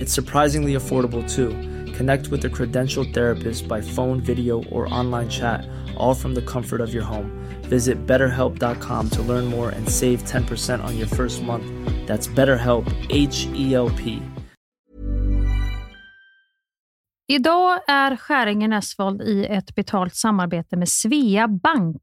It's surprisingly affordable too. Connect with a credentialed therapist by phone, video, or online chat, all from the comfort of your home. Visit betterhelp.com to learn more and save 10% on your first month. That's BetterHelp, H E L P. Idag är Skäringen Esvold i ett betalt samarbete med Svea Bank.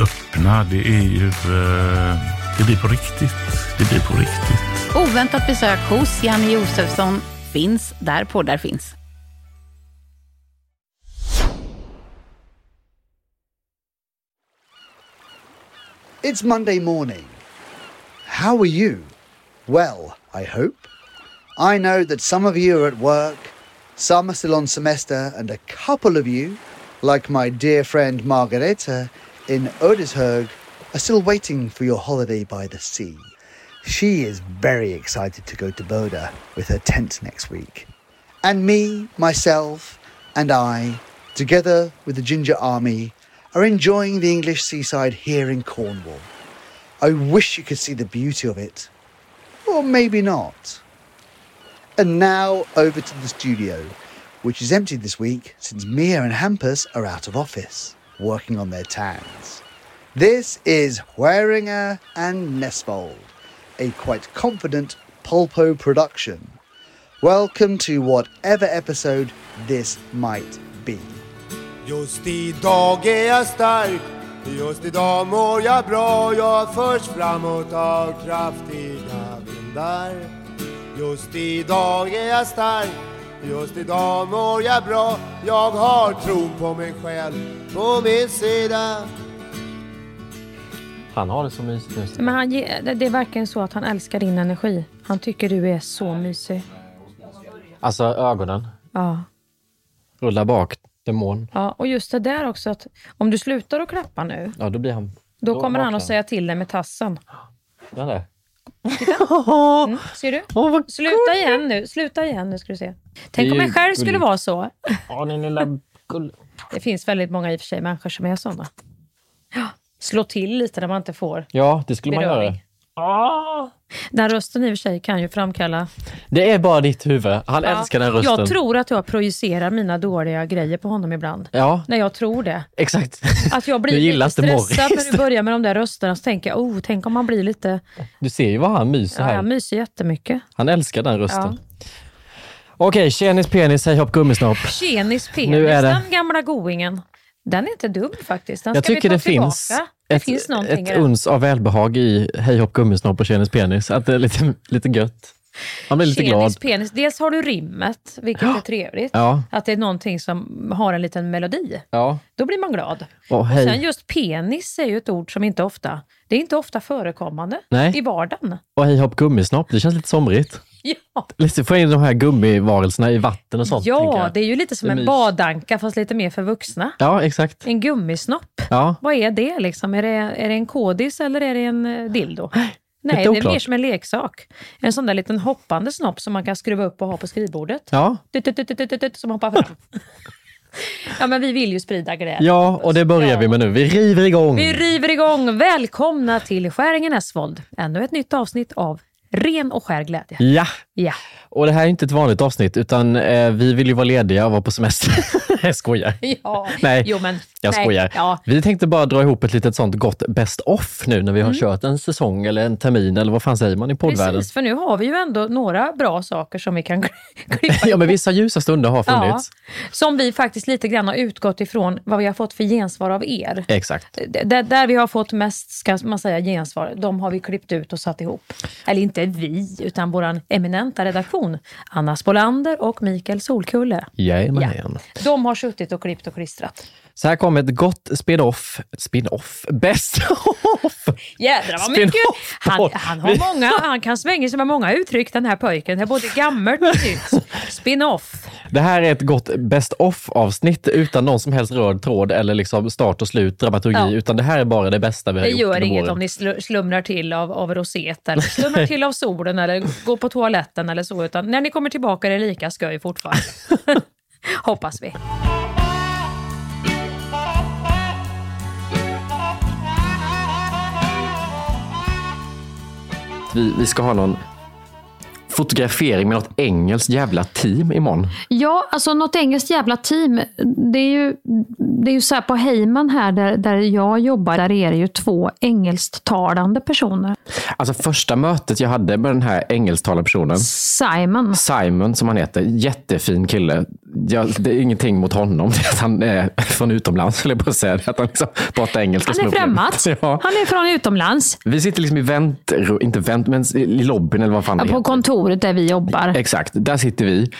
öppna. Det är ju... eh, det blir på riktigt. Det blir på riktigt. Oväntat besök hos Janne Josefsson finns där poddar finns. It's Monday morning. How are you? Well, I hope. I know that some of you are at work, some are still on semester, and a couple of you, like my dear friend Margareta in Ödeshög, are still waiting for your holiday by the sea. She is very excited to go to Boda with her tent next week. And me, myself, and I, together with the Ginger Army, are enjoying the English seaside here in Cornwall. I wish you could see the beauty of it. Or maybe not. And now over to the studio, which is empty this week since Mia and Hampus are out of office, working on their tans. This is Hueringer and Nesvold, a quite confident Pulpo production. Welcome to whatever episode this might be. Just idag är jag stark Just idag mår jag bra Jag förs framåt av kraftiga vindar Just idag är jag stark Just idag mår jag bra Jag har tron på mig själv på min sida Han har det så mysigt nu. Men han, det- är verkligen så att han älskar din energi. Han tycker du är så mysig. Alltså ögonen. Ja. Rullar bak, demon. ja. Och just det där också att om du slutar att klappa nu, Ja, då blir han... då kommer han att säga till dig med tassen. Ja, det. Mm, ser du? Sluta igen nu. Sluta igen nu ska du se. Tänk om jag själv skulle vara så. Ja, din lilla gull... Det finns väldigt många i och för sig människor som är såna. Ja. Slå till lite när man inte får Ja, det skulle man göra. Den rösten i och för sig kan ju framkalla... Det är bara ditt huvud. Han Ja. älskar den rösten. Jag tror att jag projicerar mina dåliga grejer på honom ibland. Ja, När jag tror det. exakt. Att jag Du blir gillar lite inte stressad när du börjar med de där rösterna. Så tänker jag, oh, tänk om man blir lite... Du ser ju vad han myser Ja, här. jag myser jättemycket. Han älskar den rösten. Ja. Okej, tjenis penis, hej hopp gummisnopp. Tjenis penis, Nu är det- den gamla goingen. Den är inte dum faktiskt. Den Jag ska vi tycker ta det tillbaka. finns ett, finns någonting ett uns av välbehag i hej hopp gummisnopp och tjenis penis. Att det är lite, lite gött. Man blir lite glad. Penis. Dels har du rimmet, vilket är trevligt. Ja. Att det är någonting som har en liten melodi. Ja. Då blir man glad. Och hej. Sen just penis är ju ett ord som inte ofta, det är inte ofta förekommande Nej. i vardagen. Och hej hopp gummisnopp, det känns lite somrigt. Ja, Lite få in de här gummivarelserna i vatten och sånt. ja det är ju lite som en badanka fast lite mer för vuxna. Ja, exakt. En gummisnopp. Ja. Vad är det liksom? Är det, är det en kodis eller är det en eh, dildo? Nej, det är mer som en leksak. En sån där liten hoppande snopp som man kan skruva upp och ha på skrivbordet. Ja. Som hoppar fram. ja, men vi vill ju sprida glädje. ja, och det börjar Ja. vi med nu. Vi river igång. Vi river igång. Välkomna till Skäringen Esvold. Ännu ett nytt avsnitt av Ren och skär glädje. Ja, Ja. och det här är inte ett vanligt avsnitt utan eh, vi vill ju vara lediga och vara på semester. jag skojar. ja. Nej, jo, men, Jag nej. skojar. Ja. Vi tänkte bara dra ihop ett litet sånt gott best off nu när vi Mm. har kört en säsong eller en termin eller vad fan säger man i poddvärlden? Precis, för nu har vi ju ändå några bra saker som vi kan klippa ja, men vissa ljusa stunder har funnits. Som vi faktiskt lite grann har utgått ifrån vad vi har fått för gensvar av er. Exakt. D- Där, där vi har fått mest ska man säga, gensvar, de har vi klippt ut och satt ihop. Eller inte vi, utan vår eminenta redaktion. Anna Spolander och Mikael Solkulle. Jajamän. De har suttit och klippt och klistrat. Så här kommer ett gott spin-off. Spin-off? Best off! Jädrar vad mycket! Han, han, har många, han kan svänga sig med många uttryck den här pojken. Det är både gammalt och nytt. Spin-off. Det här är ett gott best off-avsnitt utan någon som helst röd tråd eller liksom start och slut, dramaturgi, Ja. utan det här är bara det bästa vi har Det gjort gör under inget om ni slu- slumrar till av, av roset eller slumrar till av solen eller går på toaletten eller så. Utan när ni kommer tillbaka är det lika skoj fortfarande. Hoppas vi. Vi, vi ska ha någon fotografering med något engelskt jävla team imorgon. Ja, alltså något engelskt jävla team. Det är ju, det är ju så här på Heyman här där, där jag jobbar, där är det ju två engelsktalande personer. Alltså första mötet jag hade med den här engelsktalande personen, Simon. Simon som han heter, jättefin kille. Jag, det är ingenting mot honom, det är att han är från utomlands, skulle jag att säga. Att han liksom pratar engelska. Han är främmat. Ja. Han är från utomlands. Vi sitter liksom i vänt, inte vänt, men i lobbyn eller vad fan det På heter. kontoret där vi jobbar. Exakt, där sitter vi.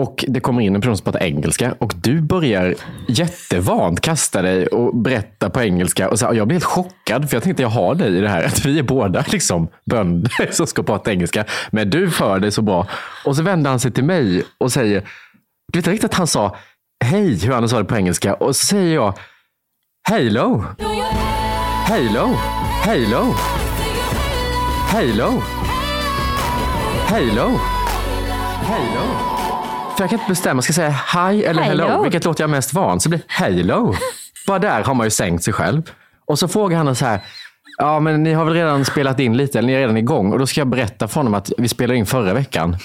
Och det kommer in en person som pratar engelska och du börjar jättevant kasta dig och berätta på engelska. Och så, och jag blir helt chockad för jag tänkte jag har dig i det här. Att vi är båda liksom bönder som ska prata engelska. Men du för dig så bra. Och så vänder han sig till mig och säger, du vet riktigt att han sa hej, hur han sa det på engelska. Och så säger jag, hello, hello, hello, hello, hello. Halo. För jag kan inte bestämma, ska jag säga hi eller hello? Hello. Vilket låter jag mest van? Så det blir halo. Bara där har man ju sänkt sig själv. Och så frågar han så här, ja men ni har väl redan spelat in lite, eller ni är redan igång. Och då ska jag berätta för honom att vi spelade in förra veckan.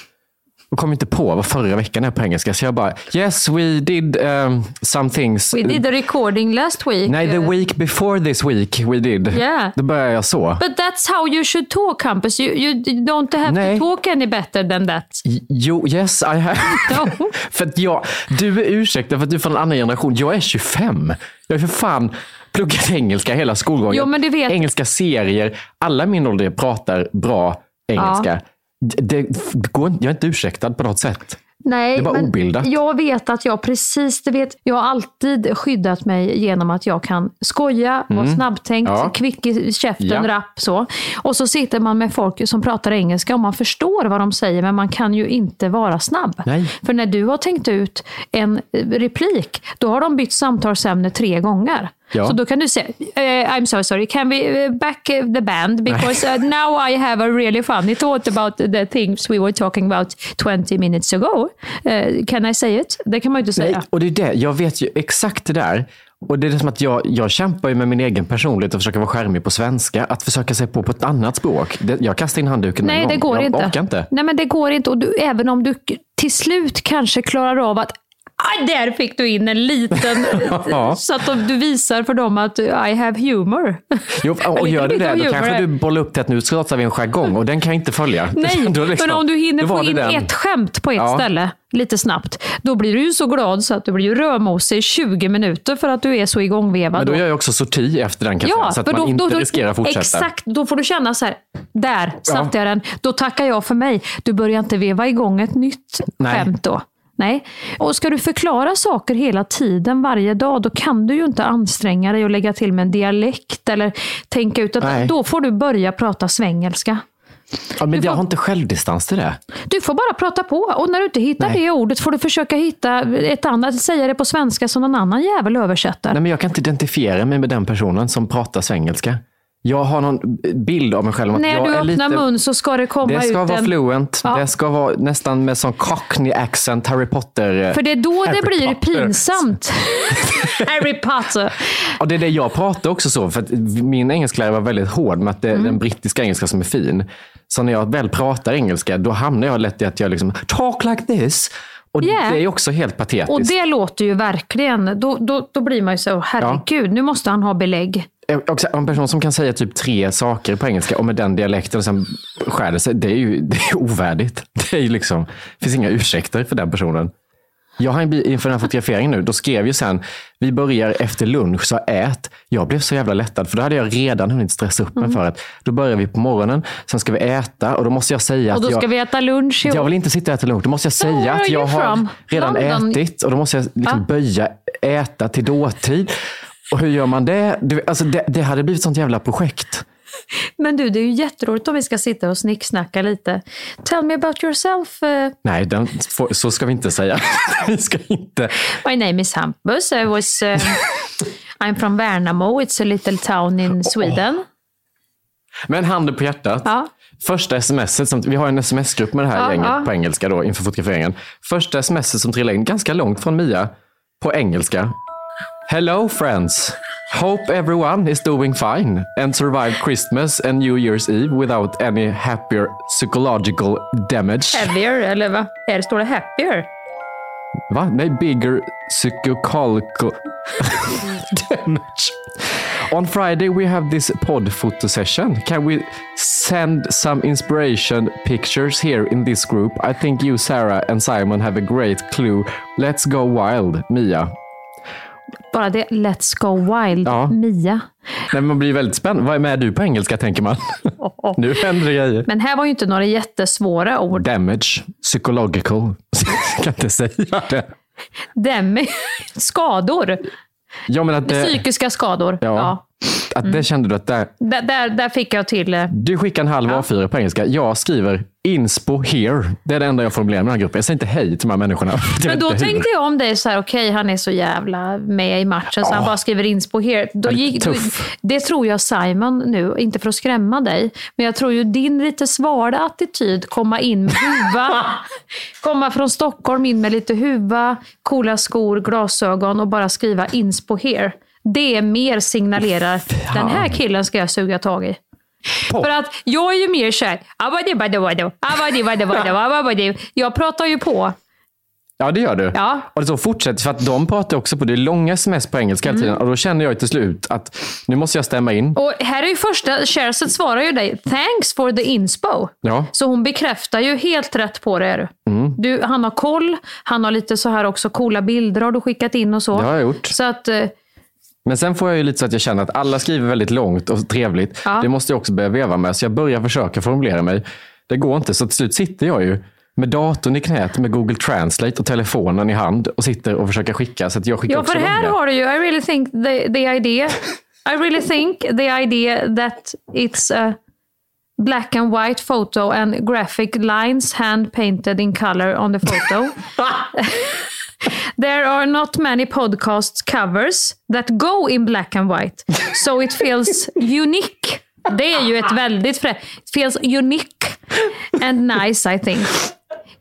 Och kom inte på vad förra veckan är på engelska. Så jag bara, yes we did um, some things. We did a recording last week. Nej, the week before this week we did. Yeah. Då börjar jag så. But that's how you should talk, Campus. You, you don't have Nej. to talk any better than that. Jo, yes I have. No. för att jag, du är ursäktad för att du är från en annan generation. Jag är 25. Jag är för fan pluggat engelska hela skolgången. Jo, men du vet- Engelska serier. Alla min ålder pratar bra engelska. Det, det går, inte- jag är inte ursäktad på något sätt. Nej, Det var men obildat. jag vet att jag precis, det vet, jag har alltid skyddat mig genom att jag kan skoja, vara Mm. snabbtänkt, Ja. kvick i käften, Ja. rapp så. Och så sitter man med folk som pratar engelska och man förstår vad de säger men man kan ju inte vara snabb. Nej. För när du har tänkt ut en eh, replik, då har de bytt samtalsämne tre gånger. Ja. Så då kan du säga, eh, I'm so sorry, can we eh, back the band? Because uh, now I have a really funny thought about the things we were talking about 20 minutes ago. Eh, can I say it? Det kan man ju inte säga. Nej, och det är det. Jag vet ju exakt det där. Och det är det som att jag, jag kämpar ju med min egen personlighet och försöker vara skärmig på svenska. Att försöka sig på på ett annat språk. Det, jag kastar in handduken Nej, det går jag inte. orkar inte. Nej, men det går inte. Och du, även om du till slut kanske klarar av att Ah, där fick du in en liten... Ja. så att du visar för dem att I have humor. Jo, och gör du det, då kanske här. du bollar upp till att nu pratar vi en jargong och den kan jag inte följa. Nej, Då liksom- men om du hinner då få det in den. ett skämt på ett Ja. ställe lite snabbt, då blir du ju så glad så att du blir ju rörmosig i 20 minuter för att du är så igångvevad. Men då gör jag också sorti efter den jag säga, så att för man då- inte då- då- riskerar att fortsätta. Exakt, då får du känna så här, där satte Ja. jag den. Då tackar jag för mig. Du börjar inte veva igång ett nytt Nej. skämt då. Nej. Och ska du förklara saker hela tiden, varje dag, då kan du ju inte anstränga dig och lägga till med en dialekt eller tänka ut att Nej. då får du börja prata svengelska. Ja, men jag har inte självdistans till det. Du får bara prata på och när du inte hittar Nej. det ordet får du försöka hitta ett annat, säga det på svenska som någon annan jävel översätter. Nej, men jag kan inte identifiera mig med den personen som pratar svengelska. Jag har någon bild av mig själv. När jag du öppnar lite... mun så ska det komma Det ska ut vara en... fluent. Ja. Det ska vara nästan med sån cockney accent, Harry Potter. För det är då Harry det blir Potter. pinsamt. Harry Potter. Och det är det jag pratar också så, för min engelsklärare var väldigt hård med att det är Mm. den brittiska engelska som är fin. Så när jag väl pratar engelska, då hamnar jag lätt i att jag liksom talk like this. Och Yeah. det är också helt patetiskt. Och det låter ju verkligen, då, då, då blir man ju så, herregud, nu måste han ha belägg. Eh, också En person som kan säga typ tre saker på engelska och med den dialekten och sen skär det sig, det är ju det är ovärdigt. Det är ju liksom, finns inga ursäkter för den personen. Jag har inför den här fotograferingen nu, då skrev jag sen, vi börjar efter lunch, så ät. Jag blev så jävla lättad, för då hade jag redan hunnit stressa upp mig Mm. för att då börjar vi på morgonen, sen ska vi äta och då måste jag säga Och att då jag... ska vi äta lunch ihop. Jag vill inte sitta och äta lunch. Då måste jag säga att jag har redan London? ätit och då måste jag liksom Va? böja äta till dåtid. Och hur gör man det? Du, alltså det? Det hade blivit sånt jävla projekt. Men du, det är ju jätteroligt om vi ska sitta och snicksnacka lite. Tell me about yourself. eh, Nej, den, så ska vi inte säga. vi ska inte. My name is Hampus. I was, eh, I'm from Värnamo. It's a little town in Sweden. Men handen på hjärtat. Ja. Första smset, som, vi har en sms-grupp med det här Ja, gänget ja. på engelska då inför fotograferingen. Första smset som trillade in, ganska långt från Mia, på engelska. Hello friends! Hope everyone is doing fine and survived Christmas and New Year's Eve without any happier psychological damage. Heavier, eller vad? Här står det happier. Va? Nej, bigger psychological damage. On Friday we have this pod photo session. Can we send some inspiration pictures here in this group? I think you, Sarah and Simon have a great clue. Let's go wild, Mia. Bara det, let's go wild, Ja. Mia. Nej, man blir väldigt spänd. Vad är med du på engelska, tänker man. nu händer det grejer. Men här var ju inte några jättesvåra ord. Damage, psychological. Jag kan inte säga det. Dem, skador. Ja, men att det, Psykiska skador. ja, Ja. Att det kände du att det, Där, där, där fick jag till... eh, Du skickar en halv A4 på engelska. Jag skriver inspo here. Det är det enda jag formulerar med den här gruppen. Jag säger inte hej till de här människorna. Men då tänkte jag om dig så här, okej han är så jävla med i matchen så han bara skriver inspo here. Då Ja, gick, då, det tror jag Simon nu, inte för att skrämma dig, men jag tror ju din lite svala attityd, komma in med huva, komma från Stockholm in med lite huva, coola skor, glasögon och bara skriva inspo here. Det mer signalerar, den här killen ska jag suga tag i. För att jag är ju mer såhär, jag pratar ju på. Ja, det gör du. Ja. Och så fortsätter, för att de pratar också på det är långa sms på engelska hela Mm. tiden. Och då känner jag till slut att nu måste jag stämma in. Och här är ju första, Cherset svarar ju dig, thanks for the inspo. Ja. Så hon bekräftar ju helt rätt på det. Är du. Mm. Du, han har koll, han har lite så här också coola bilder har du skickat in och så. Det har jag gjort. Så att, eh, Men sen får jag ju lite så att jag känner att alla skriver väldigt långt och trevligt. Ja. Det måste jag också börja veva med. Så jag börjar försöka formulera mig. Det går inte, så till slut sitter jag ju med datorn i knät med Google Translate och telefonen i hand och sitter och försöker skicka. Så att jag skickar Ja, för här långa. har du ju, I really think the, the idea, I really think the idea that it's a black and white photo and graphic lines hand painted in color on the photo. There are not many podcast covers that go in black and white, so it feels unique. Det är ju ett väldigt fräckt... It feels unique and nice I think.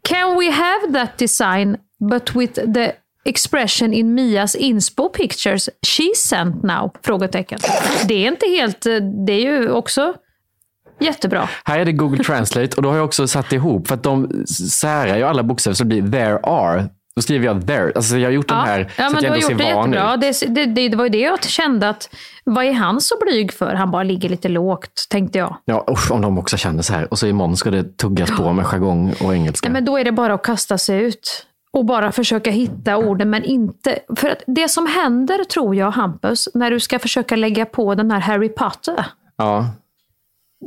Can we have that design but with the expression in Mias inspo pictures she sent now? Frågetecken. Det är inte helt... Det är ju också jättebra. Här är det Google Translate och då har jag också satt ihop, för att de särar ju alla bokstäver så det blir there are. Då skriver jag there. Alltså jag har gjort de här ja så att jag ändå ser van ut. Det, det, det, det var ju det jag kände att, vad är han så blyg för? Han bara ligger lite lågt, tänkte jag. Ja, usch, om de också känner så här. Och så imorgon ska det tuggas på med jargong och engelska. Nej, men då är det bara att kasta sig ut och bara försöka hitta orden, men inte... För att det som händer, tror jag, Hampus, när du ska försöka lägga på den här Harry Potter, Ja.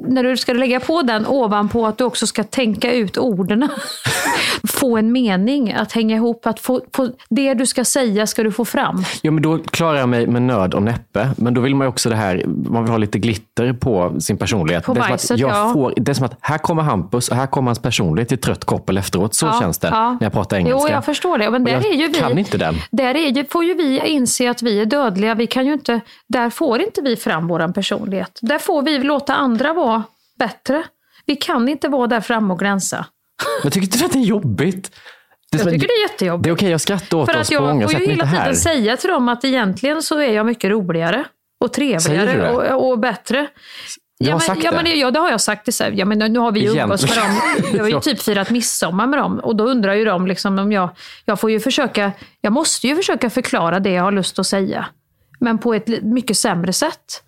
När du ska lägga på den ovanpå att du också ska tänka ut orden. få en mening att hänga ihop, att få, få, det du ska säga ska du få fram. ja, men då klarar jag mig med nöd och näppe. Men då vill man också det här, man vill ha lite glitter på sin personlighet. På det, är bajset, jag ja. får, det är som att här kommer Hampus och här kommer hans personlighet i trött koppel efteråt. Så Ja, känns det ja. när jag pratar engelska. Jo, jag förstår det. Men där jag är ju vi, kan inte den. Där är ju, får ju vi inse att vi är dödliga. Vi kan ju inte, där får inte vi fram vår personlighet. Där får vi låta andra vara bättre. Vi kan inte vara där framme och glänsa. Men tycker inte du att det är jobbigt? Det är Jag tycker det är jättejobbigt. Det är okej att skratta åt För oss att på många jag får sätt, ju hela tiden säga till dem att egentligen så är jag mycket roligare och trevligare och, och bättre. Du ja, har men, sagt ja, det. Men, ja, det har jag sagt. Här. ja, men nu har vi ju umgås med dem. Jag har ju typ firat midsommar med dem. Och då undrar ju de liksom om jag... Jag får ju försöka... Jag måste ju försöka förklara det jag har lust att säga. Men på ett mycket sämre sätt.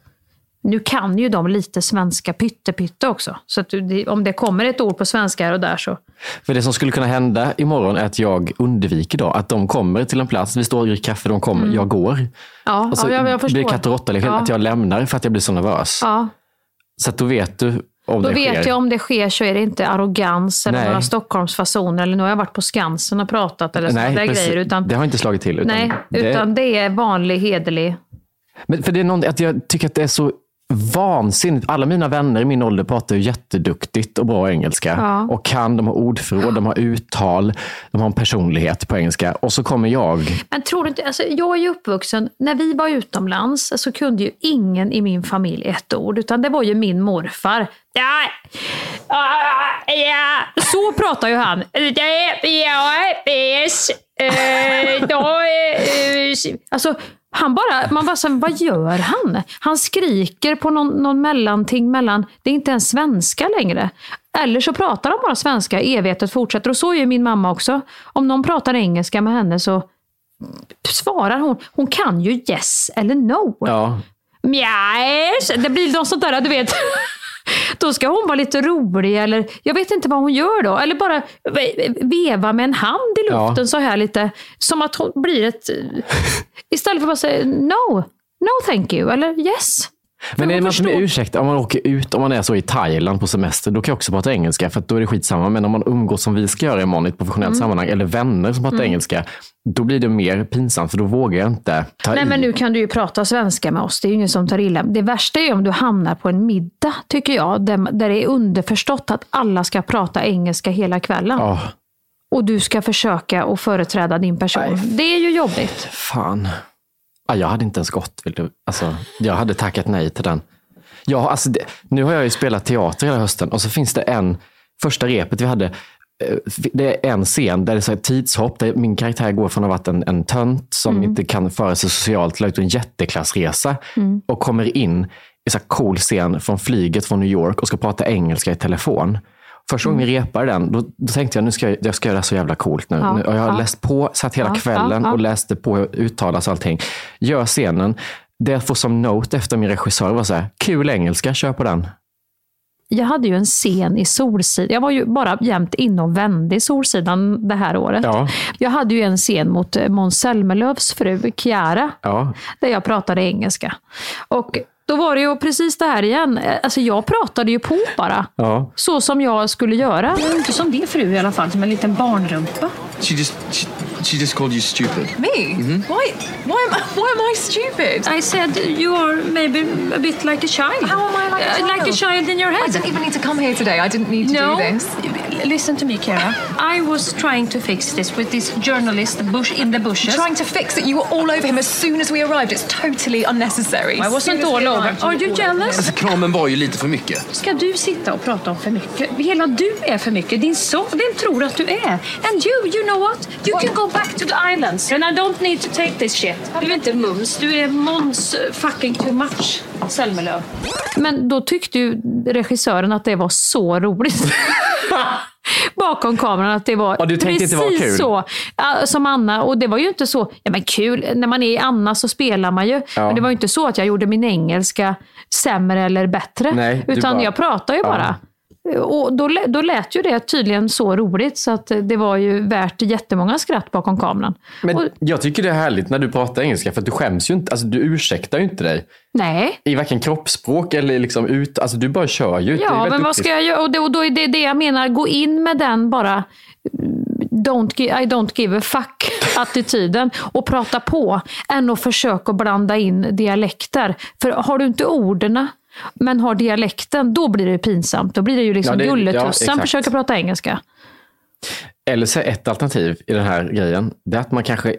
Nu kan ju de lite svenska pytte-pytte också. Så att det, om det kommer ett ord på svenska här och där så... För det som skulle kunna hända imorgon är att jag undviker då att de kommer till en plats, vi står och dricker kaffe, de kommer, jag går. Mm. Ja, och så ja jag, jag blir det katt och råtta, liksom, Ja. att jag lämnar för att jag blir så nervös. Ja, Så att då vet du om Då det vet sker. jag om det sker så är det inte arrogans eller Nej. några Stockholmsfasoner eller nu har jag varit på Skansen och pratat eller sådana där precis. grejer. Utan, det har inte slagit till. Utan nej, det, utan det är vanlig, hederlig. Men för det är någon, att jag tycker att det är så vansinnigt. Alla mina vänner i min ålder pratar ju jätteduktigt och bra engelska. Ja. Och kan, de har ordförråd, de har uttal, de har en personlighet på engelska. Och så kommer jag. Men tror du inte, alltså, jag är ju uppvuxen, när vi var utomlands så kunde ju ingen i min familj ett ord, utan det var ju min morfar. Ja, ah, ja. Så pratar ju han. Eh, då, eh, Alltså, han bara, man bara så, vad gör han? Han skriker på någon, någon mellanting mellan, det är inte ens svenska längre. Eller så pratar de bara svenska, evigheten fortsätter. Och så är ju min mamma också. Om någon pratar engelska med henne så svarar hon. Hon kan ju yes eller no. Ja. Yes. Det blir något sånt där, du vet. Då ska hon vara lite rolig eller jag vet inte vad hon gör då. Eller bara ve- veva med en hand i luften Ja. så här lite. Som att hon blir ett... Istället för att bara säga no, no thank you eller yes. Men är det med ursäkt om man åker ut, om man är så i Thailand på semester, då kan jag också prata engelska för då är det skitsamma. Men om man umgås som vi ska göra imorgon i ett professionellt Mm. sammanhang, eller vänner som pratar Mm. engelska, då blir det mer pinsamt för då vågar jag inte ta Nej i. men nu kan du ju prata svenska med oss, det är ju ingen som tar illa. Det värsta är om du hamnar på en middag, tycker jag, där, där det är underförstått att alla ska prata engelska hela kvällen. Ja, Och du ska försöka att företräda din person. Det är ju jobbigt. fan. Ja, jag hade inte ens gått. vill du- Alltså, jag hade tackat nej till den. Ja, alltså det, nu har jag ju spelat teater hela hösten och så finns det en, första repet vi hade, eh, det är en scen där det är här tidshopp, där min karaktär går från att ha varit en, en tönt som Mm. inte kan föra sig socialt till att ut en jätteklassresa Mm. och kommer in i här cool scen från flyget från New York och ska prata engelska i telefon. Första gången vi repade den, då, då tänkte jag nu ska jag, jag ska göra det så jävla coolt nu. Ja, nu och jag har ja. läst på, satt hela Ja, kvällen och läste på hur uttalas allting. Gör scenen. Det jag får som note efter min regissör var så här, kul engelska, kör på den. Jag hade ju en scen i Solsidan. Jag var ju bara jämt inne och vände i Solsidan det här året. Ja. Jag hade ju en scen mot Måns Zelmerlöws fru Chiara, Ja, där jag pratade engelska. Och då var det ju precis det här igen. Alltså jag pratade ju på bara. Ja. Så som jag skulle göra. Du är inte som din fru i alla fall, som en liten barnrumpa. She just she, she just called you stupid. Me? Mhm. Why, why, am I, why am I stupid? I said you are maybe a bit like a child. How am I like a Uh, child? like a child in your head. I didn't even need to come here today. I didn't need to No. do this. Listen to me, Kara. I was trying to fix this with this journalist bush in the bushes. Trying to fix it. You were all over him as soon as we arrived. It's totally unnecessary. I wasn't As soon as all we over. arrived, Are you all over him. jealous? Alltså kramen var ju lite för mycket. Ska du sitta och prata om för mycket? Hela du är för mycket. Din son, vem tror att du är? And you, you know what? You can go back to the islands. And I don't need to take this shit. Du är inte mums, du är Måns eh, fucking too much. Zelmerlöw. Men då tyckte ju regissören att det var så roligt. Bakom kameran att det var Ja, precis var kul? så som Anna. Och det var ju inte så, ja men kul, när man är i Anna så spelar man ju. Ja. Men det var ju inte så att jag gjorde min engelska sämre eller bättre. Nej, utan bara- jag pratar ju Ja. Och då, då lät ju det tydligen så roligt så att det var ju värt jättemånga skratt bakom kameran. Men Och, jag tycker det är härligt när du pratar engelska för du skäms ju inte. Alltså du ursäktar ju inte dig. nej, I varken kroppsspråk eller liksom ut. Alltså du bara kör ju. Ja men vad ska jag göra? Och, det, och då är det det jag menar, gå in med den bara don't I don't give a fuck attityden och prata på än att försöka blanda in dialekter. För har du inte orden men har dialekten, då blir det ju pinsamt. Då blir det ju liksom Ja, ja, gulletussan exakt. försöker prata engelska. Eller så är ett alternativ i den här grejen, det är att man kanske,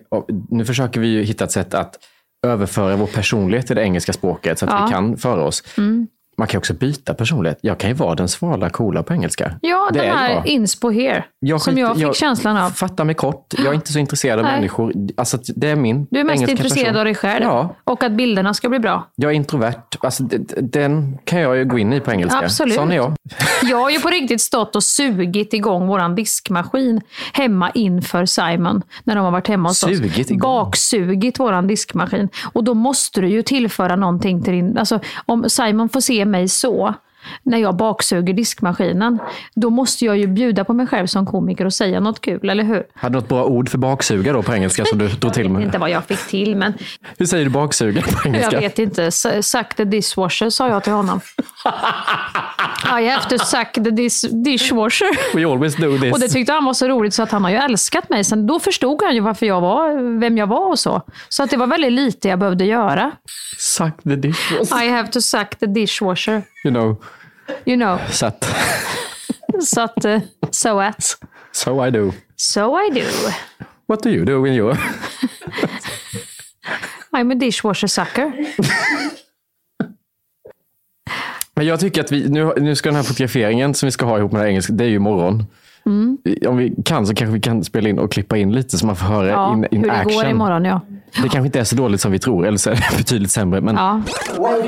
nu försöker vi ju hitta ett sätt att överföra vår personlighet till det engelska språket så att Ja. vi kan föra oss. Mm. Man kan också byta personlighet. Jag kan ju vara den svala, coola på engelska. Ja, Det den är här jag. inspo here. Jag som skiter- jag fick jag- känslan av. Fatta mig kort. Jag är inte så intresserad av Nej. människor. Alltså, det är min Du är mest intresserad person. av dig själv. Ja, Och att bilderna ska bli bra. jag är introvert. Alltså, den kan jag ju gå in i på engelska. Absolut. Sån är jag. Jag har ju på riktigt stått och sugit igång våran diskmaskin hemma inför Simon. När de har varit hemma hos Sugit oss. igång? Baksugit våran diskmaskin. Och då måste du ju tillföra någonting till din... Alltså, om Simon får se mig så, när jag baksuger diskmaskinen, då måste jag ju bjuda på mig själv som komiker och säga något kul, eller hur? Hade du något bra ord för baksuga då på engelska som du drog till Jag vet med? inte vad jag fick till, men Hur säger du baksuga på engelska? jag vet inte. Suck the dishwasher, sa jag till honom. I have to suck the dis dishwasher. We always do this. Och det tyckte han var så roligt så att han har ju älskat mig. Sen då förstod han ju varför jag var, vem jag var och så. Så att det var väldigt lite jag behövde göra. Suck the dishwasher. I have to suck the dishwasher. You know. You know. Så att, Så att, eh, so at. so I do. So I do. What do you do when you're... I'm a dishwasher sucker. Men jag tycker att vi, nu, nu ska den här fotograferingen som vi ska ha ihop med det engelska, det är ju imorgon. Mm. Om vi kan så kanske vi kan spela in och klippa in lite så man får höra Ja, in, in hur det action. går imorgon ja. Det kanske inte är så dåligt som vi tror, eller så är det betydligt sämre. Men ja. What,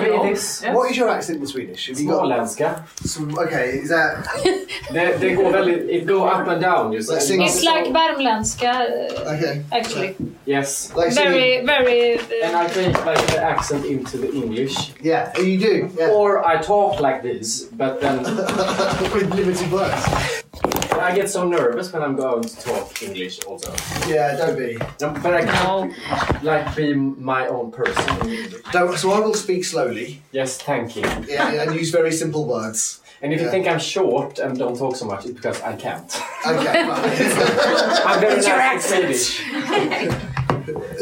what is your accent in Swedish? Got Småländska. some? Okay, is that? Det, det går väldigt, it go up and down. Say. Like It's like värmländska Okay. actually. Yes. Like singing- Very, very... And I change like the accent into the English. Yeah, you do. Yeah. Or I talk like this, but then With limited words. I get so nervous when I'm going to talk English also. Yeah, don't be. No, but I can't like be my own person in English. Don't. So I will speak slowly. Yes, thank you. Yeah, and use very simple words. And if you think I'm short and don't talk so much, it's because I can't. Okay. I'm very It's your nice in accent. Swedish.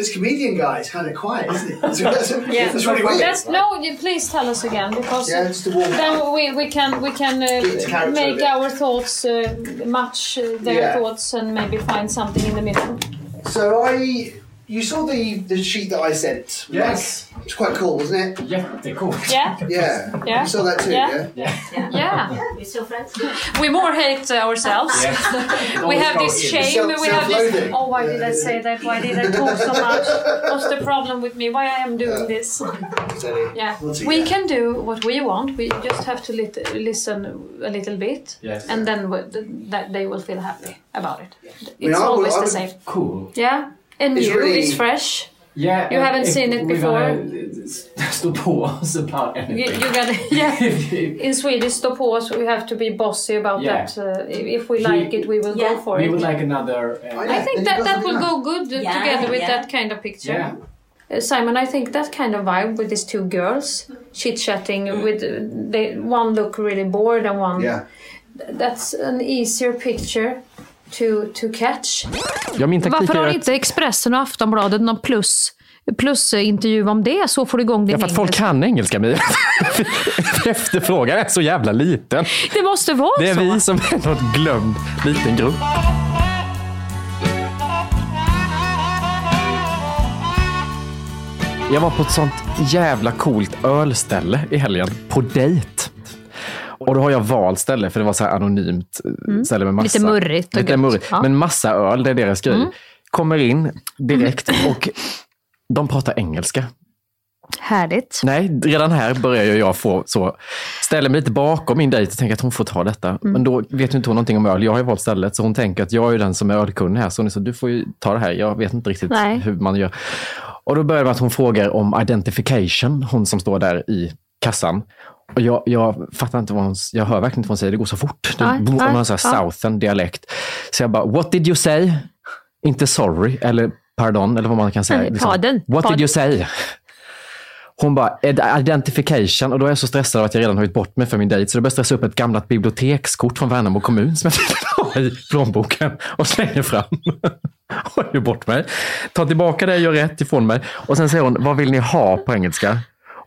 this comedian guy is kind of quiet, isn't he? It's, it's, Yeah. it's really weird. That's, no, you please tell us again because Yeah, just then we, we can we can uh, make our thoughts uh, match uh, their Yeah. thoughts and maybe find something in the middle. So I, you saw the the sheet that I sent. Yes. Like, it's quite cool, wasn't it? Jättecool. Yeah. Yeah. Yeah. You saw that too, Yeah. yeah. Yeah. Yeah. We're so friends. We more hate uh, ourselves. we have this shame. Self- we have this. Oh, why did I say that? Why did I talk so much? What's the problem with me? Why I am doing this? Yeah. Once We again. can do what we want. We just have to lit- listen a little bit, Yes. and then we- th- that they will feel happy about it. mean, It's I would- always I the would- same. Cool. Yeah. And It's new, really- it's fresh. Yeah. You haven't if seen it we're before? gonna Stå på oss about anything. you gotta, yeah. In Swedish, stå på oss. We have to be bossy about Yeah. that. Uh, if we like it, we will go for we it. We would like another. Uh, I think that that will go good Yeah, together with yeah. that kind of picture. Yeah. Uh, Simon, I think that kind of vibe with these two girls chit-chatting with uh, they, one look really bored and one... Yeah. That's an easier picture to, to catch. Ja, min taktik Varför är har att- inte Expressen och Aftonbladet någon plus, plus eh, intervju om det? Så får du igång din Ja, för att folk engelska. kan engelska, Mia. Efterfrågan är så jävla liten. Det måste vara Det är så. vi som är något glömd liten grupp. Jag var på ett sånt jävla coolt ölställe i helgen. På dejt. Och då har jag valt ställe för det var så här anonymt Mm. ställe med massa... Lite murrigt och Lite murrigt. Ja. Men massa öl, det är deras grej. Mm. Kommer in direkt och de pratar engelska. Härligt. Nej, redan här börjar jag få så. Ställer mig lite bakom min dejt och tänker att hon får ta detta. Mm. Men då vet ju inte hon någonting om öl. Jag har ju valt stället så hon tänker att jag är den som är ölkunnig här. Så hon är så, du får ju ta det här. Jag vet inte riktigt Nej. hur man gör. Och då börjar det med att hon frågar om identification, hon som står där i kassan. Och jag, jag fattar inte vad hon, jag hör verkligen inte vad hon säger, det går så fort. Det, hon har en här southern dialekt. Så jag bara, what did you say? Inte sorry, eller pardon, eller vad man kan säga. Nej, pardon. What Pardon. did you say? Hon bara, "Id- identification. Och då är jag så stressad av att jag redan har gjort bort mig för min dejt. Så då börjar jag stressa upp ett gammalt bibliotekskort från Värnamo kommun som jag fick ha i plånboken och slänger fram. och gör bort mig. Tar tillbaka det, gör rätt ifrån mig. Och sen säger hon, vad vill ni ha på engelska?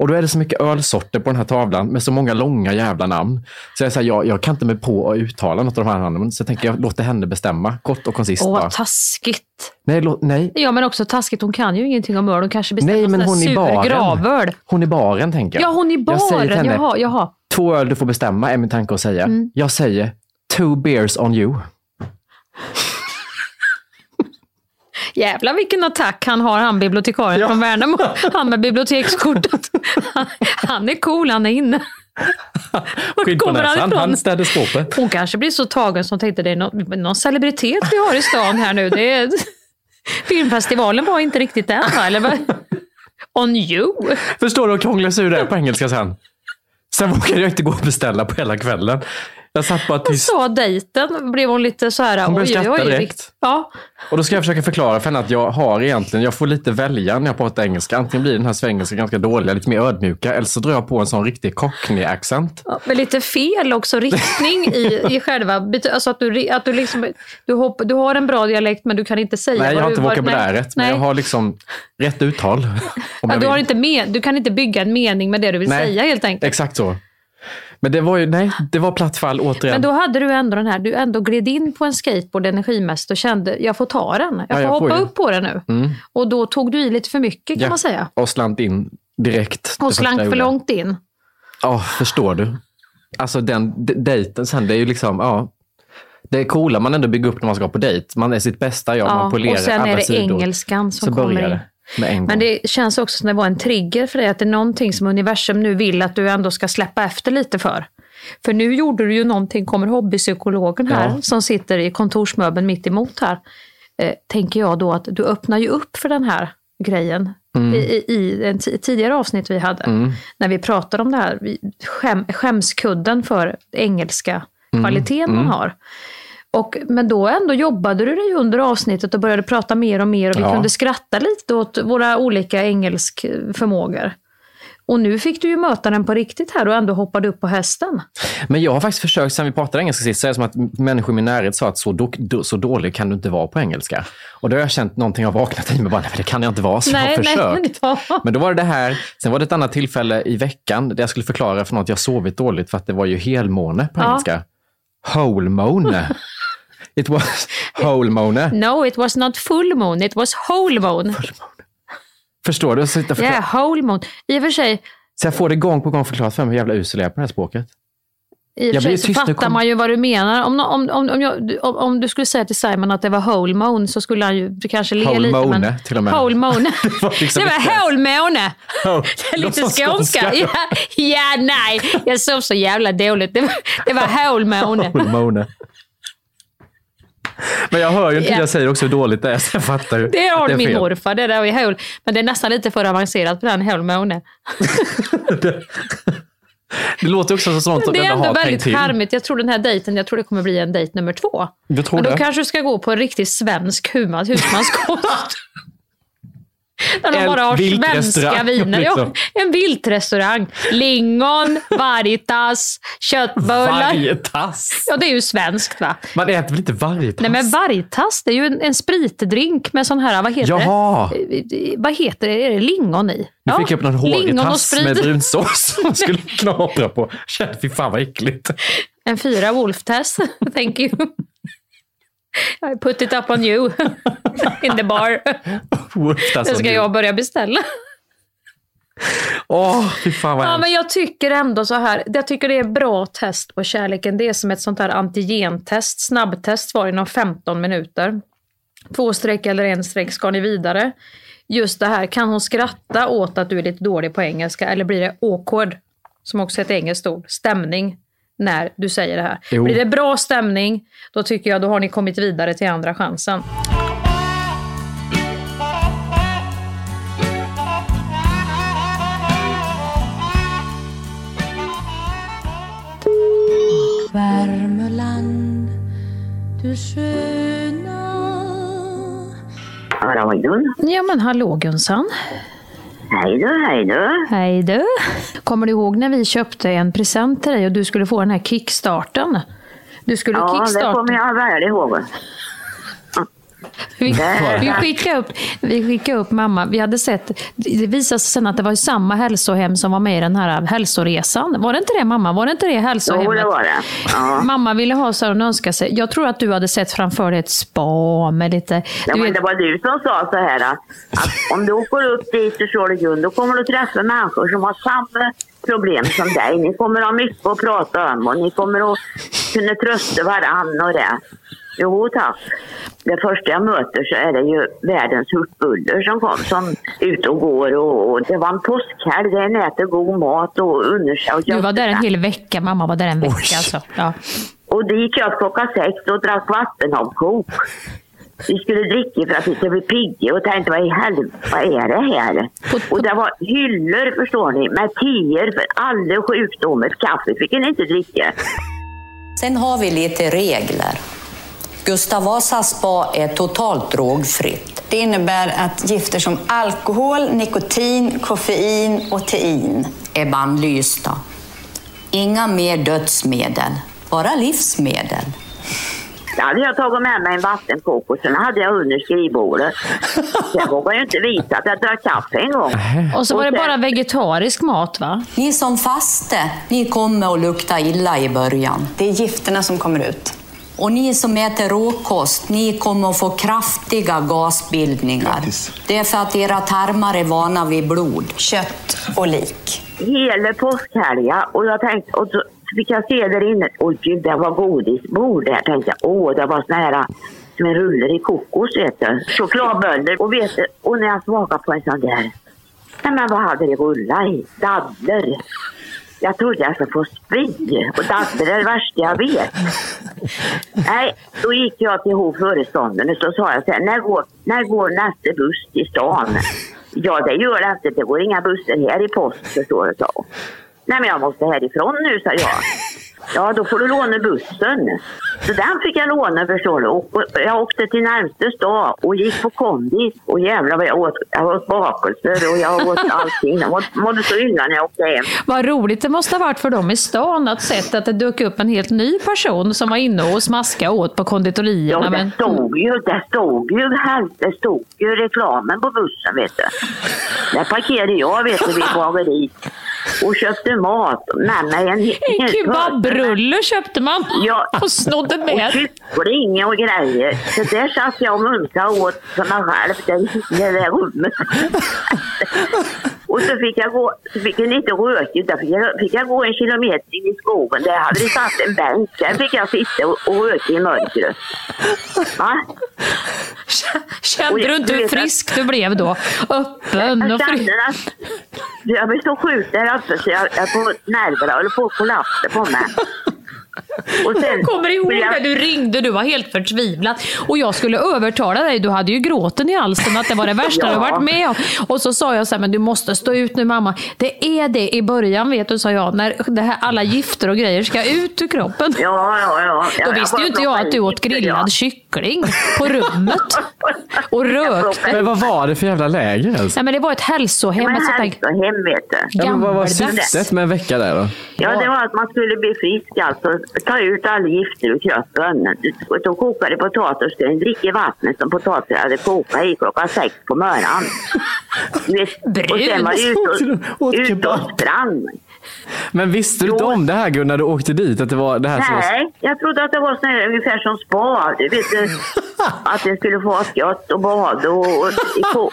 Och då är det så mycket ölsorter på den här tavlan med så många långa jävla namn. Så jag säger, jag, jag kan inte mig på att uttala något av de här namnen. Så jag tänker, jag låter henne bestämma. Kort och koncist Åh, bara. vad taskigt. Nej, lå, nej, Ja, men också taskigt. Hon kan ju ingenting om öl. Hon kanske bestämmer Nej, men hon där baren. gravöl. hon i baren tänker jag. Ja, hon i Jag säger till baren. henne, Jaha, jaha. Två öl du får bestämma är min tanke att säga. Mm. Jag säger two beers on you. Jävlar vilken attack han har, han bibliotekarien från Värnamo. Han med bibliotekskortet. Han, han är cool, han är inne. Skinn på han näsan, ifrån? han städade skåpet. Hon kanske blir så tagen som tänkte det är någon, någon celebritet vi har i stan här nu. Det är, filmfestivalen var inte riktigt den va? Eller vad? On you? Förstår du hur krånglig ur det på engelska sen? Sen vågade jag inte gå och beställa på hela kvällen. Jag satt bara tyst. sa dejten, blev hon lite så här... Hon började skratta direkt. Ja, Och då ska jag försöka förklara för henne att jag har egentligen, jag får lite välja när jag pratar engelska. Antingen blir den här svengelska ganska dåliga, lite mer ödmjuka, eller så drar jag på en sån riktig cockney-accent. Ja, men lite fel också riktning i, i själva... Alltså att du, att du liksom... Du, hopp, du har en bra dialekt men du kan inte säga Nej, jag har inte vokabuläret, men jag har liksom rätt uttal. Ja, du, har inte med, du kan inte bygga en mening med det du vill Nej, säga helt enkelt. Exakt så. Men det var ju, nej, det var platt fall återigen. Men då hade du ändå den här, du ändå gled in på en skateboard energimässigt och kände, jag får ta den. Jag Ja, får jag får hoppa ju. upp på den nu. Mm. Och då tog du i lite för mycket kan Ja, man säga. Och slant in direkt. Och slank jag för långt in. Ja, förstår du. Alltså den dejten sen, det är ju liksom, ja. Det är coola man ändå bygger upp när man ska på dejt. Man är sitt bästa jag, man polerar och sen alla är det sidor. engelskan som Så kommer in. Men det känns också som det var en trigger för dig, att det är någonting som universum nu vill att du ändå ska släppa efter lite för. För nu gjorde du ju någonting, kommer hobbypsykologen här, Ja. som sitter i kontorsmöbeln mitt emot här, eh, tänker jag då att du öppnar ju upp för den här grejen. Mm. I, i, I en ti- tidigare avsnitt vi hade, Mm. när vi pratade om det här, skäm, skämskudden för engelska Mm. kvaliteten man Mm. har. Och, men då ändå jobbade du dig under avsnittet och började prata mer och mer och vi Ja. kunde skratta lite åt våra olika engelsk förmågor. Och nu fick du ju möta den på riktigt här och ändå hoppade upp på hästen. Men jag har faktiskt försökt, sen vi pratade engelska sist, det som att människor i min närhet sa att så, do, do, så dålig kan du inte vara på engelska. Och då har jag känt någonting har vaknat i mig, bara, nej det kan jag inte vara, så jag har försökt. ja. Men då var det det här. Sen var det ett annat tillfälle i veckan där jag skulle förklara för något jag sovit dåligt för att det var ju helmåne på Ja. engelska. Whole måne. It was whole måne. No, it was not full moon, it was whole moon. Förstår du? Så, jag förklar- Yeah, whole moon. I och för sig, så jag får det gång på gång förklarat för mig hur jävla usel jag är på det här språket. I och för sig så tyst fattar kom- man ju vad du menar. Om, om, om, om, jag, om, om du skulle säga till Simon att det var whole moon så skulle han ju kanske le Whole lite. måne, men, till och med. Whole måne. Det var liksom det var whole måne. Oh, lite skånska. Ja, ja, nej. Jag sov så jävla dåligt. Det var, det var whole måne. Men jag hör ju inte, Ja. jag säger också hur dåligt det är, så jag fattar ju. Det har är min fel. morfar, det där är whole. Men det är nästan lite för avancerat på den måne. Det låter också som sånt som Det är ändå ändå har tänkt väldigt till. charmigt. Jag tror den här dejten, jag tror det kommer bli en dejt nummer två. Tror Men då det. kanske du ska gå på en riktigt svensk husmans, husmanskost. Där de En bara har svenska viner. Ja, liksom. en viltrestaurang. Lingon, Varitas, köttbullar. Varje tass. Ja, det är ju svenskt va? Man äter väl inte varje tass? Nej men Varitas, det är ju en, en spritdrink med sån här, vad heter Jaha. det? Vad heter det? Är det lingon i? Nu fick jag upp någon hårig tass med brunsås som man skulle knapra på. Kände, fy fan vad äckligt. En fyra wolf-test, thank you. I put it up on you in the bar. On ska jag börja beställa. Åh, fy fan vad Ja, men jag tycker ändå så här. Jag tycker det är bra test på kärleken. Det är som ett sånt här antigentest. Snabbtest var inom 15 minuter. Två streck eller en streck ska ni vidare. Just det här, kan hon skratta åt att du är lite dålig på engelska eller blir det awkward, som också är ett engelskt ord, stämning, när du säger det här. Jo. Blir det bra stämning, då tycker jag då har ni kommit vidare till andra chansen. Värmeland, du sköna Ja, Gun. Men hallå Gunsan. Hej du, hej du. Hej du. Kommer du ihåg när vi köpte en present till dig och du skulle få den här kickstarten? Du skulle Ja, det kickstarta. kommer jag väl ihåg. Vi, vi, skickade upp, vi skickade upp mamma. Vi hade sett, det visade sig sen att det var samma hälsohem som var med i den här hälsoresan. Var det inte det mamma? Var det inte det hälsohemmet? Jo, det var det. Ja. Mamma ville ha så här, hon önskade sig. Jag tror att du hade sett framför dig ett spa med lite... Ja, men vet- det var du som sa så här att, att om du åker upp dit du Gun, då kommer du träffa människor som har samma problem som dig. Ni kommer ha mycket att prata om och ni kommer att kunna trösta varandra och det. Jo tack. Det första jag möter så är det ju världens hurtbuller som kom som ute och går och, och det var en påskhelg där en äter god mat och unnar sig. Du var där en hel vecka. Mamma var där en vecka. Alltså. Ja. och det gick jag klockan sex och drack vattenavkok. Vi skulle dricka för att vi skulle bli pigga och tänkte vad i helvete, vad är det här? Och det var hyllor förstår ni med teer för alla sjukdomar. Kaffe fick en inte dricka. Sen har vi lite regler. Gustav Vasas spa är totalt drogfritt. Det innebär att gifter som alkohol, nikotin, koffein och tein är bannlysta. Inga mer dödsmedel, bara livsmedel. Då hade jag tagit med mig en vattenkok och sen hade jag under skrivbordet. Jag vågade ju inte visa att jag drack kaffe en gång. Och så var det sen- bara vegetarisk mat va? Ni som faste, ni kommer att lukta illa i början. Det är gifterna som kommer ut. Och ni som äter råkost, ni kommer att få kraftiga gasbildningar. Det är för att era tarmar är vana vid blod. Kött och lik. Hela påskhelgen och jag tänkte, och så fick jag se där inne, oj gud det var godisbord där. Tänkte jag, åh det var såna här som en ruller i kokos vet du. Chokladböller och vet du, och när jag smakade på en sån där, nej men vad hade det rullat i? Dadler. Jag trodde jag skulle få spy och det är det värsta jag vet. Nej, då gick jag till hovföreståndaren och så sa jag så här, när går, när går nästa buss till stan? Ja, det gör det inte. Det går inga bussar här i post, förstår du, sa hon. Nej, men jag måste härifrån nu, sa jag. Ja, då får du låna bussen. Så den fick jag låna, förstår du. Och jag åkte till närmaste stad och gick på kondis. Och jävlar vad jag åt. Jag åt bakelser och jag åt allting. Jag mådde, mådde så illa när jag åkte hem. Vad roligt det måste ha varit för dem i stan att sett att det dök upp en helt ny person som var inne och smaskade åt på konditorierna. Ja, det men- stod ju, det stod ju, här, det stod ju reklamen på bussen, vet du. Där parkerade jag, vet du, vid bageriet och köpte mat mig. En, En kebabrulle köpte man Ja. och snodde och med. kyckling och grejer. Så där satt jag och mumsade åt för mig själv i det rummet. Och så fick jag gå, så fick jag inte röka utan fick jag, fick jag gå en kilometer in i skogen. Där hade det satt en bänk. Där fick jag sitta och, och röka i mörkret. Va? Kände jag- du inte hur frisk du blev då? Öppen och frisk. jag blev så sjuk där uppe så jag, jag på nerverna höll på att kollapsa på mig. Och sen, Jag kommer ihåg jag- när du ringde, du var helt förtvivlad. Och jag skulle övertala dig, du hade ju gråten i halsen att det var det värsta Ja. du varit med om. Och så sa jag så här, men du måste stå ut nu mamma. Det är det i början vet du, sa jag, när det här, alla gifter och grejer ska ut ur kroppen. Ja, ja, ja. Då Jag visste ju inte jag att du åt grillad ja. kyckling på rummet. Och rökte. Men vad var det för jävla läger ens? Nej men det var ett hälsohem. Ett sånt där- hälsohem vet du. Ja, men vad var syftet med en vecka där då? Ja, det var att man skulle bli frisk, alltså ta ut alla gifter ur kroppen. Och så kokade potatis, skulle dricka vattnet som potatisen hade kokat i klockan sex på morgonen. Och sen var det ut och, ut och sprang. Men visste du inte om det här Gunnar, när du åkte dit? Att det var det här som var... Nej, jag trodde att det var sån här, ungefär som spa. Du vet, eh, att det skulle få ha gott och bad och, och, ko-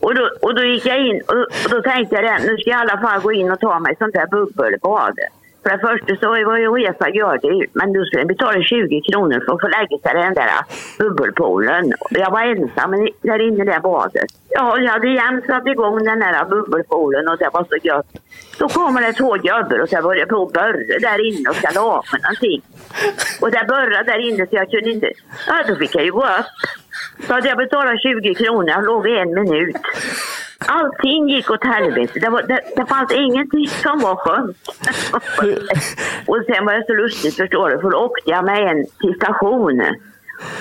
och, då, och då gick jag in och, och då tänkte jag det, nu ska jag i alla fall gå in och ta mig sånt där bubbelbad. För det första så var ju Uefa gör det, men då skulle jag betala 20 kronor för att få lägga sig i den där bubbelpoolen. Jag var ensam där inne i det badet. Ja, jag hade jämt satt igång den där bubbelpoolen och det var så gött. Då kommer det två gubbar och så börjar på att börja där inne och ska laga någonting. Och det började där inne så jag kunde inte... Ja, då fick jag ju gå upp. Så hade jag betalat 20 kronor, jag låg i en minut. Allting gick åt helvete. Det, var, det, det fanns ingenting som var skönt. och sen var det så lustigt förstår du, för då åkte jag med en till stationen.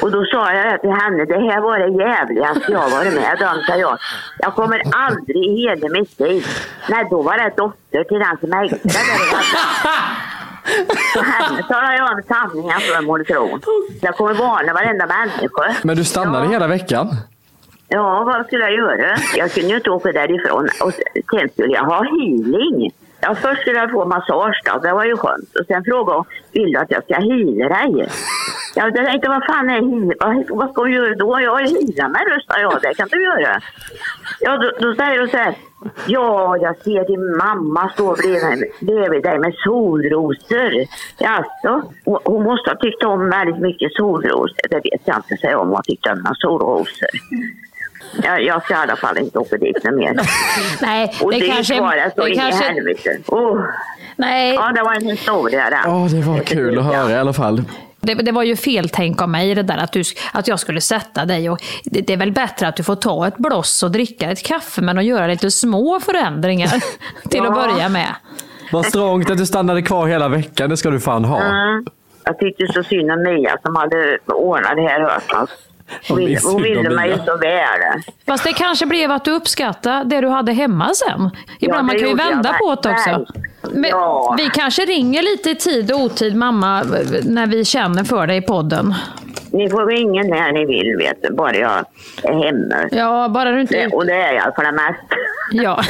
Och då sa jag till henne, det här var det jävligaste jag varit med om, sa jag. Jag kommer aldrig i hela mitt liv. Nej, då var det dotter till den som ägde det där. Så henne talar jag om sanningen för må du tro. Jag kommer varna varenda människa. Men du stannade hela veckan? Ja, vad skulle jag göra? Jag kunde ju inte åka därifrån. Och sen skulle jag ha healing. Ja, först skulle jag få massage då, det var ju skönt. Och sen frågade hon, vill du att jag ska heala dig? Jag tänkte, vad fan är heal? Vad, ska hon göra då? Jag healar mig, röstar jag. Det kan du göra. Ja, då, då säger hon så här, ja, jag ser din mamma stå bredvid, dig med solrosor. Jaså? Hon- måste ha tyckt om väldigt mycket solrosor. Det vet jag inte säger om hon tyckte om några solrosor. Jag, jag ska i alla fall inte åka dit något mer. Nej, Och det det, kanske- det så det in kanske- i helvete. Oh. Nej. Ja, det var en historia där. Ja, det var kul att höra i alla fall. Det, det var ju fel tänk av mig det där att, du, att jag skulle sätta dig. Och det, det är väl bättre att du får ta ett bloss och dricka ett kaffe men att göra lite små förändringar till att Ja. börja med. Vad strångt att du stannade kvar hela veckan, det ska du fan ha. Mm. Jag tyckte så synd om Mia som hade ordnat det här åt oss. Hon Ja, ville, mig ju så väl. Fast det kanske blev att du uppskattade det du hade hemma sen. Ibland det man kan ju vända på det också. Ja. Vi kanske ringer lite i tid och otid mamma när vi känner för dig i podden. Ni får ringa när ni vill, vet du, bara jag är hemma. Ja, bara du inte... Det, och det är jag för det mesta. Ja.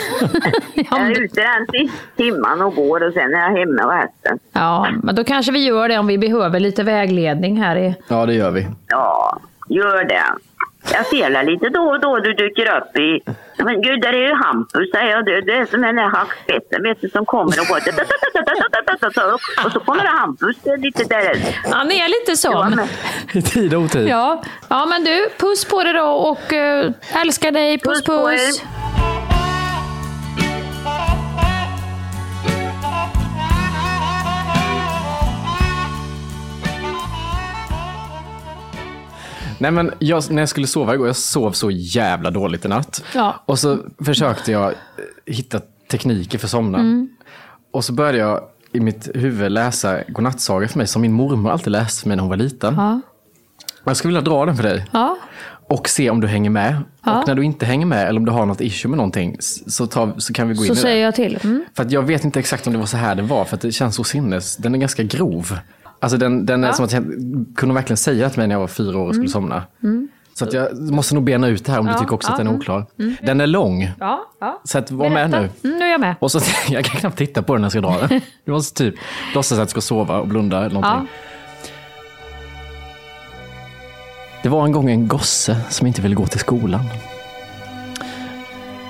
jag är ute den sista timman och går och sen är jag hemma resten. Ja, men då kanske vi gör det om vi behöver lite vägledning här i... Ja, det gör vi. Ja, gör det. Jag det lite då och då du dyker upp i... Men gud, där är ju Hampus, säger jag. Det, är som den där hackspetten, vet du, som kommer och går... Och så kommer det Hampus, lite där. Han är lite så. men- I tid och otid. Ja. ja, men du, puss på dig då och uh, älskar dig. Puss, Puss på er. puss. Nej men jag, när jag skulle sova igår, jag sov så jävla dåligt i natt. Ja. Och så försökte jag eh, hitta tekniker för att somna. Mm. Och så började jag i mitt huvud läsa godnattsaga för mig som min mormor alltid läste för mig när hon var liten. Ja. Jag skulle vilja dra den för dig. Ja. Och se om du hänger med. Ja. Och när du inte hänger med eller om du har något issue med någonting så, tar, så kan vi gå in Så i det. säger jag till. Mm. För att jag vet inte exakt om det var så här det var, för att det känns så sinnes. Den är ganska grov. Alltså den, den är Ja. som att jag kunde verkligen säga till mig när jag var fyra år och skulle Mm. somna. Mm. Så att jag måste nog bena ut det här om Ja, du tycker också ja, att den är mm, oklar. mm. Den är lång. Ja. Så att var med nu. Mm, nu är jag med. Och så, jag kan knappt titta på den när jag ska dra den. Du måste typ låtsas att du ska sova och blunda eller någonting. Det var en gång en gosse som inte ville gå till skolan.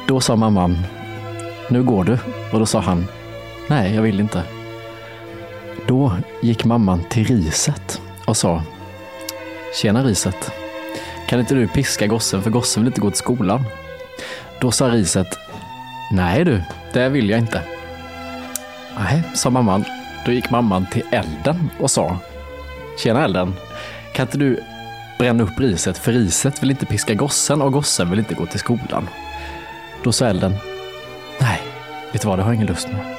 Då sa mamman, nu går du. Och då sa han, nej jag vill inte. Då gick mamman till riset och sa, tjena riset. Kan inte du piska gossen för gossen vill inte gå till skolan? Då sa riset, nej du, det vill jag inte. Nej, sa mamman. Då gick mamman till elden och sa Tjena elden, kan inte du bränna upp riset för riset vill inte piska gossen och gossen vill inte gå till skolan. Då sa elden Nej, vet du vad, det har jag ingen lust med.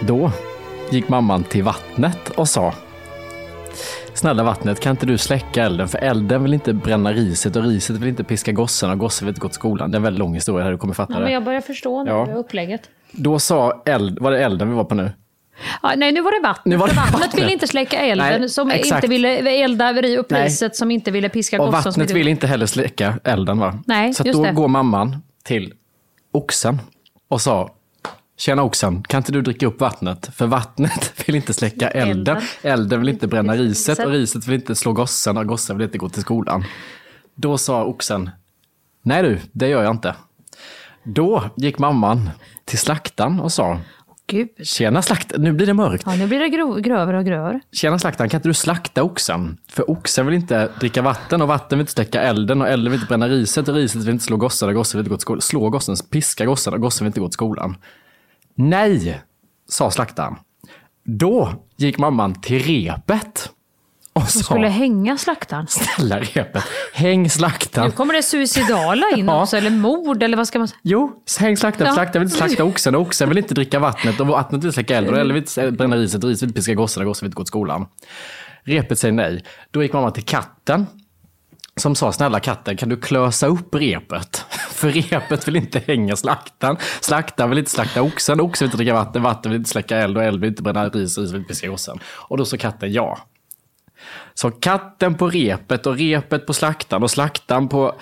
Då gick mamman till vattnet och sa Snälla vattnet, kan inte du släcka elden? För elden vill inte bränna riset och riset vill inte piska gossen och gossen vill inte gå till skolan. Det är en väldigt lång historia här, du kommer fatta Ja, men det. jag börjar förstå nu Ja. upplägget. Då sa eld, var det elden vi var på nu? Ja, nej, nu var det vattnet. Nu var det vattnet vattnet. ville inte släcka elden, Nej, som exakt. inte ville elda upp riset, som inte ville piska Och gossen. som vattnet vill inte heller släcka elden va? Nej, Så då det. går mamman till oxen och sa Tjena oxen, kan inte du dricka upp vattnet? För vattnet vill inte släcka elden. Elden. Vill inte bränna riset och riset vill inte slå gossen och gossen vill inte gå till skolan. Då sa oxen Nej du, det gör jag inte. Då gick mamman till slaktaren och sa Gud. Tjena slaktaren, nu blir det mörkt. Ja, nu blir det grov, grövre och grövre. Tjena slaktaren, kan inte du slakta oxen? För oxen vill inte dricka vatten och vatten vill inte släcka elden och elden vill inte bränna riset och riset vill inte slå gossen och gossen vill inte gå till skolan. Slå gossen, piska gossen och gossen vill inte gå till skolan. Nej, sa slaktaren. Då gick mamman till repet och Som sa, skulle hänga slaktaren. snälla repet, häng Nu slaktaren. kommer det suicidala in Ja. också, eller mord, eller vad ska man säga? Jo, häng slaktaren. Ja. Slaktaren vill inte slakta oxen och oxen vill inte dricka vattnet och vattnet vill släcka elden och elden vill inte bränna riset riset vill piska gossen och gossen vill inte gå till skolan. Repet säger nej. Då gick mamma till katten som sa snälla katten kan du klösa upp repet? För repet vill inte hänga slaktaren. Slaktaren vill inte slakta oxen, oxen vill inte dricka vatten, vatten vill inte släcka eld och eld vill inte bränna ris, ris vill inte piska. Och då sa katten ja. Så katten på repet och repet på slaktaren och slaktaren på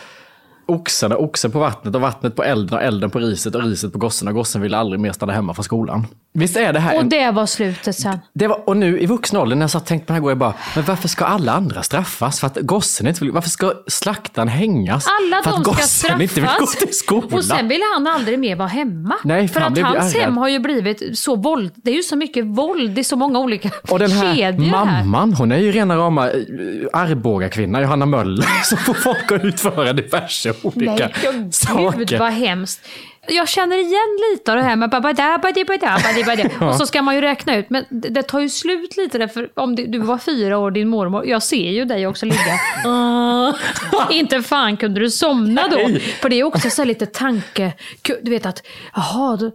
och oxen på vattnet och vattnet på elden och elden på riset och riset på gossen och gossen ville aldrig mer stanna hemma från skolan. Visst är det här Och en... det var slutet sen. Det var, och nu i vuxen ålder när jag satt och tänkte på det här jag bara, men varför ska alla andra straffas? För att gossen inte vill, varför ska slaktaren hängas? Alla för att gossen straffas. inte vill gå till skolan. Och sen ville han aldrig mer vara hemma. Nej, för för att hans ärrad. hem har ju blivit så våld. Det är ju så mycket våld. Det är så många olika Och den här kedjor här. mamman, hon är ju rena rama eh, Arboga-kvinna, Johanna Möller, som får folk att utföra diverse olika Nej, ja, gud saker. vad hemskt. Jag känner igen lite av det här med babada, badi, bada, badi, badi. Ja. Och så ska man ju räkna ut, men det, det tar ju slut lite där, för om du, du var fyra år, din mormor, jag ser ju dig också ligga. Inte fan kunde du somna då. Nej. För det är också så lite tanke, du vet att, jaha,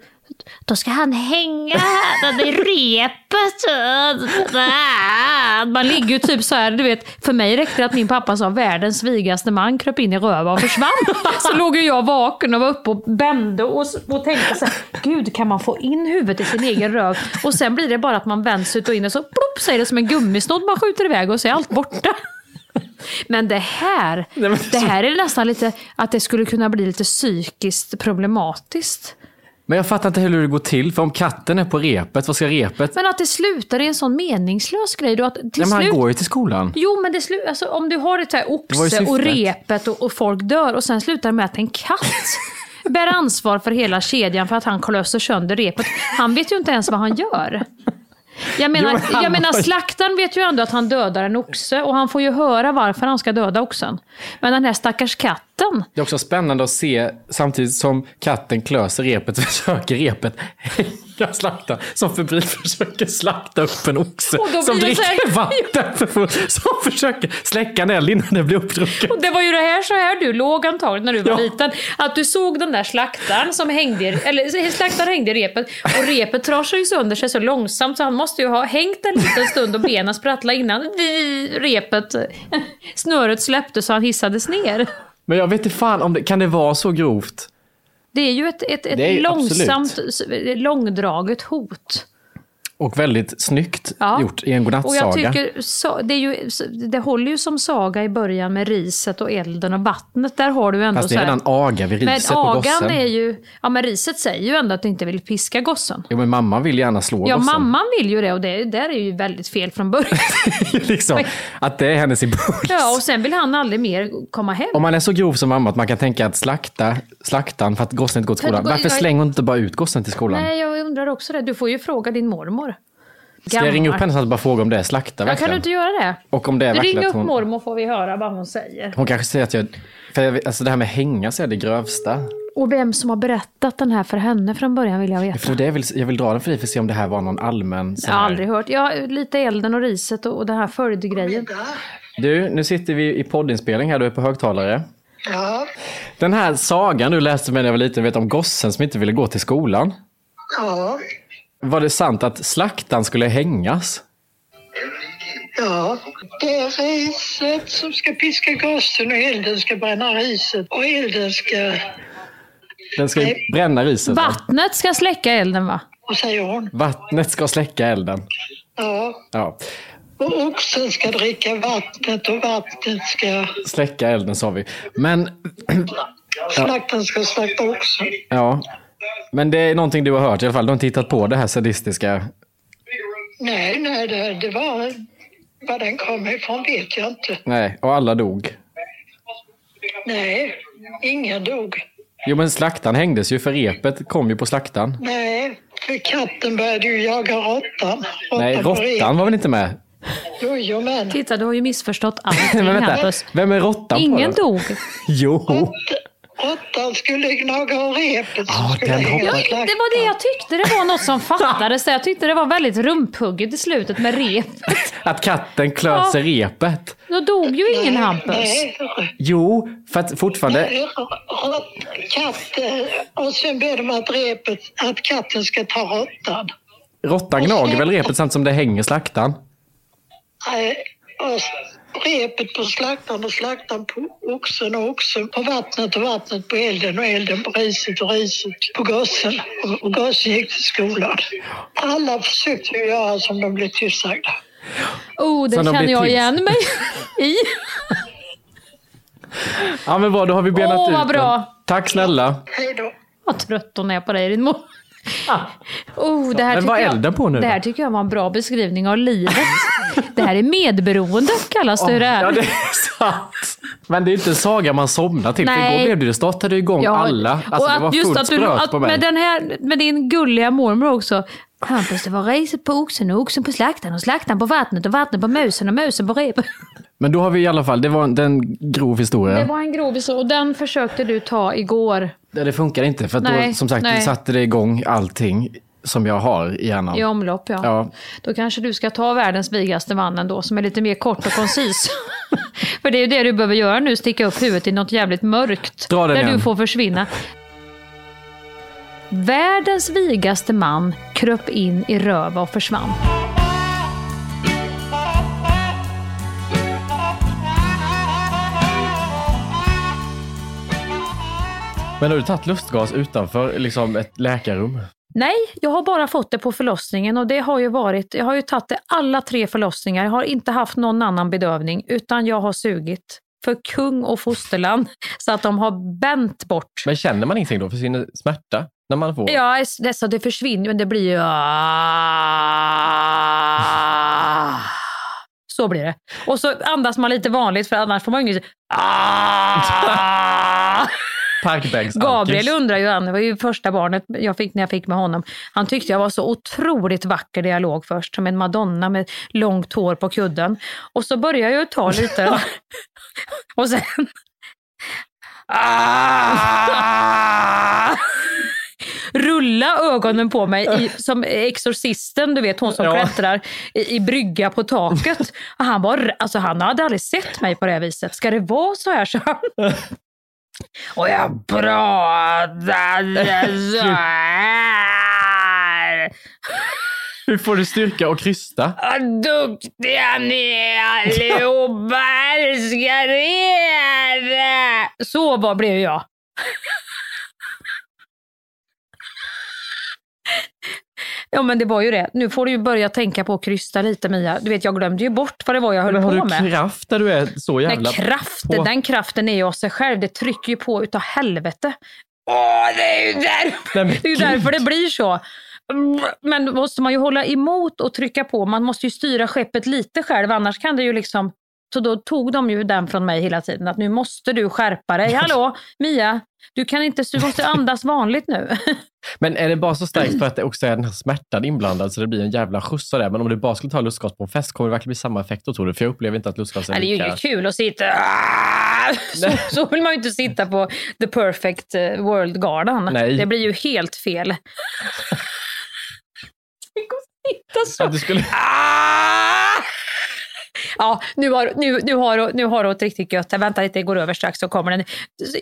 då, ska han hänga här i repet. Man ligger ju typ så här, du vet, för mig räckte det att min pappa sa världens vigaste man kröp in i röva och försvann. Så låg ju jag vaken och var uppe och bände och, och tänkte så här, gud kan man få in huvudet i sin egen röv? Och sen blir det bara att man vänds ut och in och så plopp säger det som en gummisnodd man skjuter iväg och så är allt borta. Men det här, det här är nästan lite att det skulle kunna bli lite psykiskt problematiskt. Men jag fattar inte hur det går till, för om katten är på repet, vad ska repet? Men att det slutar i en sån meningslös grej. Då att till Nej, men han slut... går ju till skolan. Jo, men det slu... alltså, om du har ett så här oxe och repet och, och folk dör och sen slutar det med att en katt bär ansvar för hela kedjan för att han klöser sönder repet. Han vet ju inte ens vad han gör. Jag menar, Jo, jag menar slaktaren vet ju ändå att han dödar en oxe och han får ju höra varför han ska döda oxen. Men den här stackars katten, Det är också spännande att se, samtidigt som katten klöser repet, försöker repet hänga slaktaren, som febrilt försöker slakta upp en oxe, som dricker här- vatten, för full, som försöker släcka en eld innan det blir uppdrucket. Och det var ju det här så här du låg antagligen när du var Ja. liten. Att du såg den där slaktaren som hängde, eller slaktaren hängde i repet och repet trasar ju sönder sig så långsamt så han måste ju ha hängt en liten stund och benen sprattlade innan repet, snöret släppte så han hissades ner. Men jag vet inte fan om det, kan det vara så grovt? Det är ju ett, ett, ett långsamt, långdraget hot. Och väldigt snyggt Ja. gjort i en Och godnattsaga. jag tycker, så, det, är ju, det håller ju som saga i början med riset och elden och vattnet. Där har du ändå Fast det är redan aga vid riset Men på agan gossen. är ju, ja men riset säger ju ändå att det inte vill piska gossen. Jo men mamman vill gärna slå Ja, gossen. mamman vill ju det och det där är ju väldigt fel från början. liksom, att det är hennes impuls. ja, och sen vill han aldrig mer komma hem. Om man är så grov som mamma att man kan tänka att slakta slaktaren för att gossen inte går till du skolan. Varför slänger hon inte bara ut gossen till skolan? Nej, jag undrar också det. Du får ju fråga din mormor. Ska jag ringa upp henne och bara fråga om det är slakta Ja, verkligen? kan du inte göra det? Och om det är Du ringer att upp hon... mormor får vi höra vad hon säger. Hon kanske säger att jag... För jag alltså det här med hänga så är det grövsta. Och vem som har berättat den här för henne från början vill jag veta. För det vill, jag vill dra den för dig för att se om det här var någon allmän... sån Jag har här- aldrig hört. Ja, lite elden och riset och, och den här följdgrejen. Du, nu sitter vi i poddinspelning här, du är på högtalare. Ja, Den här sagan du läste med när jag var liten, vet om gossen som inte ville gå till skolan. ja, Var det sant att slaktaren skulle hängas? ja. Det är riset som ska piska gossen och elden ska bränna riset och elden ska... Den ska Nej. bränna riset. va? Vattnet ska släcka elden va? Vad säger hon? Vattnet ska släcka elden. Ja. Ja, Och oxen ska dricka vattnet och vattnet ska... släcka elden sa vi. Men, Slaktaren ska slakta oxen. ja. Men det är någonting du har hört i alla fall. Du har inte hittat på det här sadistiska. Nej, nej, det, det var... Var den kom ifrån vet jag inte. Nej, och alla dog. Nej, ingen dog. Jo, men slaktaren hängdes ju för repet kom ju på slaktaren. Nej, för katten började ju jaga råttan. Nej, på råttan var väl inte med? Jo, jo, men. Titta, du har ju missförstått allting Men vänta, Hampus. vem är råttan på Ingen då? dog. Jo. Råttan skulle gnaga av repet som Ja, skulle den hänga hoppar- Det var det jag tyckte. Det var något som fattades. Jag tyckte det var väldigt rumphugget i slutet med rep. Att katten klöt sig repet. Då dog ju ingen Hampus. Nej, Jo, för att fortfarande... nej, katt, eh, och sen ber de att repet, att katten ska ta råttan. Råttan gnager väl repet samtidigt som det hänger slaktaren? Nej, och repet på slaktaren och slaktaren på oxen och oxen på vattnet och vattnet på elden och elden på riset och riset på gossen. Och- Och gossen gick till skolan. Alla försökte ju göra som de blev tillsagda. Oh, det de känner jag igen mig i. Ja men vad, då har vi benat Åh, ut vad bra. Tack snälla. Hej då. Vad trött hon är på dig din mor. Oh, det här Men vad elden på nu Det här tycker jag var en bra beskrivning av livet. det här är medberoende kallas det hur det är. Ja, det är sant. Men det är inte en saga man somnar till. För Nej. igår blev det, det startade igång Ja, alla. Alltså och det var just att du, att på mig. med, den här, med din gulliga mormor också. Hampus, det var riset på oxen och oxen på slaktaren och slaktaren på vattnet och vattnet på musen och musen på repet. Men då har vi i alla fall, det var en, en grov historia. Det var en grov historia och den försökte du ta igår. Det, det funkar inte för att då, Nej, som sagt, nej. satte det igång allting som jag har i hjärnan. I omlopp, ja. Ja. Då kanske du ska ta världens vigaste man ändå, som är lite mer kort och koncis. För det är ju det du behöver göra nu, sticka upp huvudet i något jävligt mörkt. Dra den där igen. du får försvinna. Världens vigaste man kröp in i röva och försvann. Men har du tagit lustgas utanför liksom ett läkarrum? Nej, jag har bara fått det på förlossningen och det har ju varit, jag har ju tagit det alla tre förlossningar. Jag har inte haft någon annan bedövning utan jag har sugit för kung och fosterland så att de har bänt bort. Men känner man ingenting då för sin smärta? När man får? Ja, dessa, det försvinner men det blir ju... Ah. Så blir det. Och så andas man lite vanligt för annars får man ju inget... Ah. Parkbänks Gabriel undrar ju, han det var ju första barnet jag fick när jag fick med honom. Han tyckte jag var så otroligt vacker låg först, som en madonna med långt hår på kudden. Och så började jag ju ta lite och sen... Ah! Rulla ögonen på mig i, som exorcisten, du vet hon som Ja. klättrar i, i brygga på taket. Och han, var, alltså, han hade aldrig sett mig på det här viset. Ska det vara så här? Så han. Och jag pratade så här. Hur får du styrka och krysta? Vad duktiga ni är allihopa, älskar er! Så var, blev jag. Ja men det var ju det. Nu får du ju börja tänka på att krysta lite Mia. Du vet jag glömde ju bort vad det var jag höll Men har på du med. kraft när du är så jävla Nej, kraften, på? den kraften är ju av sig själv. Det trycker ju på utav helvete. Åh, det är ju därför, Nej, det, är ju därför det blir så. Men då måste man ju hålla emot och trycka på. Man måste ju styra skeppet lite själv, annars kan det ju liksom Så då tog de ju den från mig hela tiden, att nu måste du skärpa dig. Hallå, Mia, du, kan inte, du måste andas vanligt nu. Men är det bara så starkt för att det också är den här smärtan inblandad så det blir en jävla skjuts av det? Men om du bara skulle ta lustgas på en fest, kommer det verkligen bli samma effekt då tror du? För jag upplever inte att lustgas är Ja, det är ju lika... kul att sitta... Ah! Så, så vill man ju inte sitta på the perfect eh, world-galan. Nej. Det blir ju helt fel. Tänk att sitta så. Att du skulle... Ja, nu har, nu, nu, har, nu har hon ett riktigt gött. Vänta lite, det går över strax så kommer den.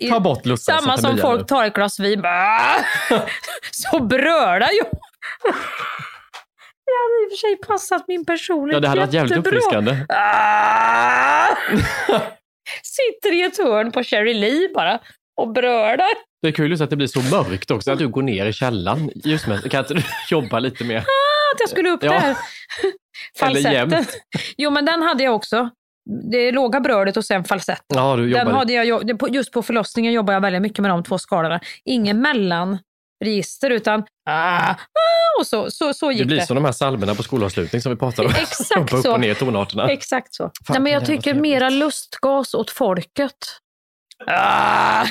Ta bort lustgasen Samma som folk tar ett glas vin. bara, Så brölar jag. Det hade i och för sig passat min personlighet Ja, det hade varit jävligt uppfriskande. Ah! Sitter i ett hörn på Cherry Lee bara och brölar. Det är kul att det blir så mörkt också, att du går ner i källaren. Just med, kan inte du jobba lite mer? Ah, att jag skulle upp Ja. där. Falsetten. Jo, men den hade jag också. Det låga brödet och sen falsett. Ja, du jobbar Den hade jag, just på förlossningen jobbar jag väldigt mycket med de två skalorna. Ingen mellanregister utan ah, ah, och så, så, så gick Det det. blir som de här salmerna på skolavslutning som vi pratade om. Exakt upp så. och ner tonarterna. Exakt så. Fan, Nej, men jag tycker mera lustgas åt folket. Ah.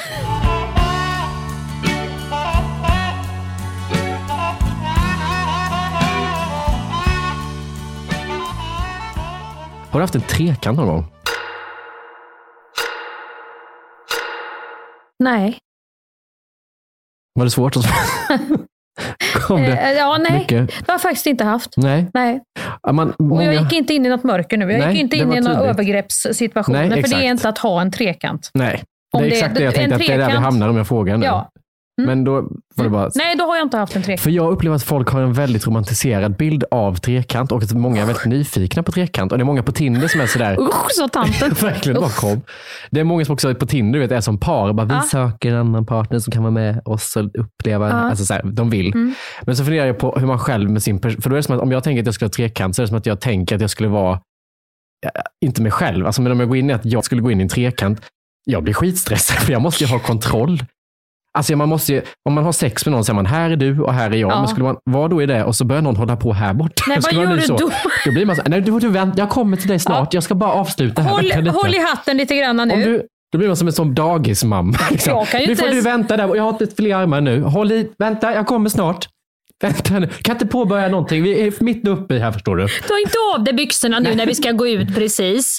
Har du haft en trekant någon gång? Nej. Var det svårt? att Kom det Eh, ja, nej. mycket? Det har jag faktiskt inte haft. Nej. Nej. Man, många... jag gick inte in i något mörker nu. Jag Nej, gick inte in i några tydligt. övergreppssituationer. Nej, för det är inte att ha en trekant. Nej, det är det- exakt det jag tänkte, att det är där vi hamnar om jag frågar nu. Ja. Mm. Men då var det bara... Nej, då har jag inte haft en trekant. För jag upplever att folk har en väldigt romantiserad bild av trekant och att många är väldigt nyfikna på trekant. Och det är många på Tinder som är sådär... Usch, sa tanten. Verkligen, bara kom. Det är många som också på Tinder vet, är som par. Bara, vi Ja. söker en annan partner som kan vara med oss och uppleva. Ja. Alltså, så här, de vill. Mm. Men så funderar jag på hur man själv med sin. För då är det som att om jag tänker att jag ska ha trekant så är det som att jag tänker att jag skulle vara, ja, inte mig själv. Alltså, men om jag går in i att jag skulle gå in i en trekant, jag blir skitstressad för jag måste ju ha kontroll. Alltså man måste ju, om man har sex med någon säger man här är du och här är jag. Ja. Men skulle man vara då i det och så börjar någon hålla på här borta. Nej, vad gör du så, då? Då blir man så nej du, du vänt, jag kommer till dig snart. Jag ska bara avsluta här. Håll, Vänta håll i hatten lite grann nu. Om du, då blir man som en sån dagismamma. Liksom. Nu får ens- du vänta där. Jag har inte fler armar nu. Håll i, vänta, jag kommer snart. Vänta nu. Kan inte påbörja någonting. Vi är mitt uppe i här förstår du. Ta inte av dig byxorna nu när vi ska gå ut precis.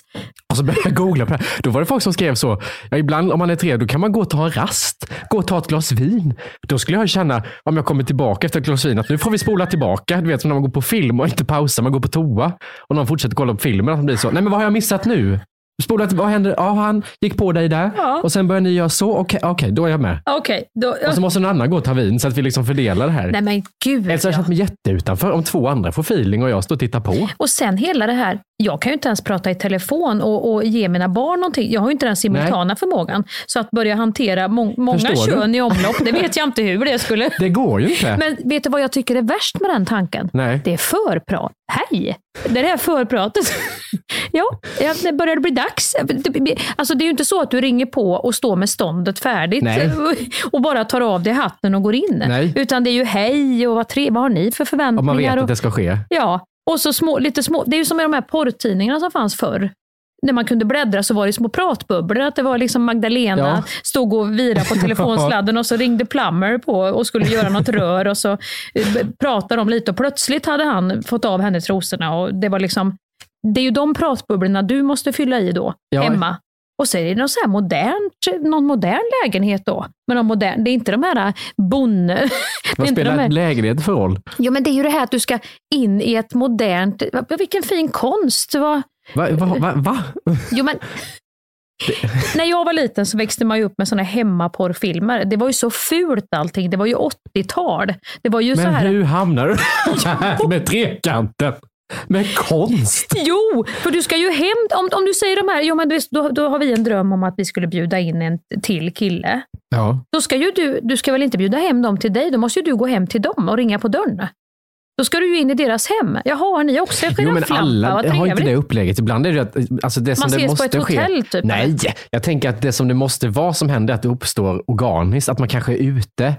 Och så började jag googla på det här. Då var det folk som skrev så. Ja, ibland om man är tre, då kan man gå och ta en rast. Gå och ta ett glas vin. Då skulle jag känna, om jag kommer tillbaka efter ett glas vin, att nu får vi spola tillbaka. Du vet som när man går på film och inte pausar, man går på toa. Och någon fortsätter kolla på filmen. Att blir så, nej men vad har jag missat nu? Spola vad händer? Ja, han gick på dig där. Ja. Och sen börjar ni göra så. Okej, okej, då är jag med. Okej, då... Och så måste någon annan gå och ta vin så att vi liksom fördelar det här. Nej men gud. Eller så har jag ja. känt mig jätteutanför om två andra får feeling och jag står och tittar på. Och sen hela det här, jag kan ju inte ens prata i telefon och, och ge mina barn någonting. Jag har ju inte den simultana förmågan. Så att börja hantera må- många Förstår du? kön i omlopp, det vet jag inte hur det skulle... Det går ju inte. Men vet du vad jag tycker är värst med den tanken? Nej. Det är förprat. Hej! Det är det här förpratet. ja, det börjar bli dags. Alltså det är ju inte så att du ringer på och står med ståndet färdigt Nej. och bara tar av dig hatten och går in. Nej. Utan det är ju hej och vad, tre, vad har ni för förväntningar? Om man vet att det ska ske. Ja, och så små, lite små. Det är ju som med de här porrtidningarna som fanns förr. När man kunde bläddra så var det små pratbubblor. Att det var liksom Magdalena Ja. stod och virade på telefonsladden och så ringde Plummer på och skulle göra något rör och så eh, pratade de lite och plötsligt hade han fått av henne trosorna och det var liksom det är ju de pratbubblorna du måste fylla i då, Ja. hemma. Och så är det något så här modernt, någon modern lägenhet då. Men någon modern, det är inte de här det är Vad de spelar här, lägenhet för roll? Jo, men det är ju det här att du ska in i ett modernt... Vilken fin konst! Va? Va? va, va, va? Jo, men... När jag var liten så växte man ju upp med såna hemmaporrfilmer. Det var ju så fult allting. Det var ju 80-tal. Det var ju så Men här... hur hamnar du här med trekanten? Med konst? Jo, för du ska ju hem... Om, om du säger de här, jo, men då, då har vi en dröm om att vi skulle bjuda in en till kille. Ja. Då ska ju du, du ska väl inte bjuda hem dem till dig? Då måste ju du gå hem till dem och ringa på dörren. Då ska du ju in i deras hem. Jaha, har ni också en Jo, men alla Vad har inte det upplägget. Ibland är det att alltså det som Man det ses på måste ett hotell, typ, Nej, jag tänker att det som det måste vara som händer är att det uppstår organiskt. Att man kanske är ute. eh,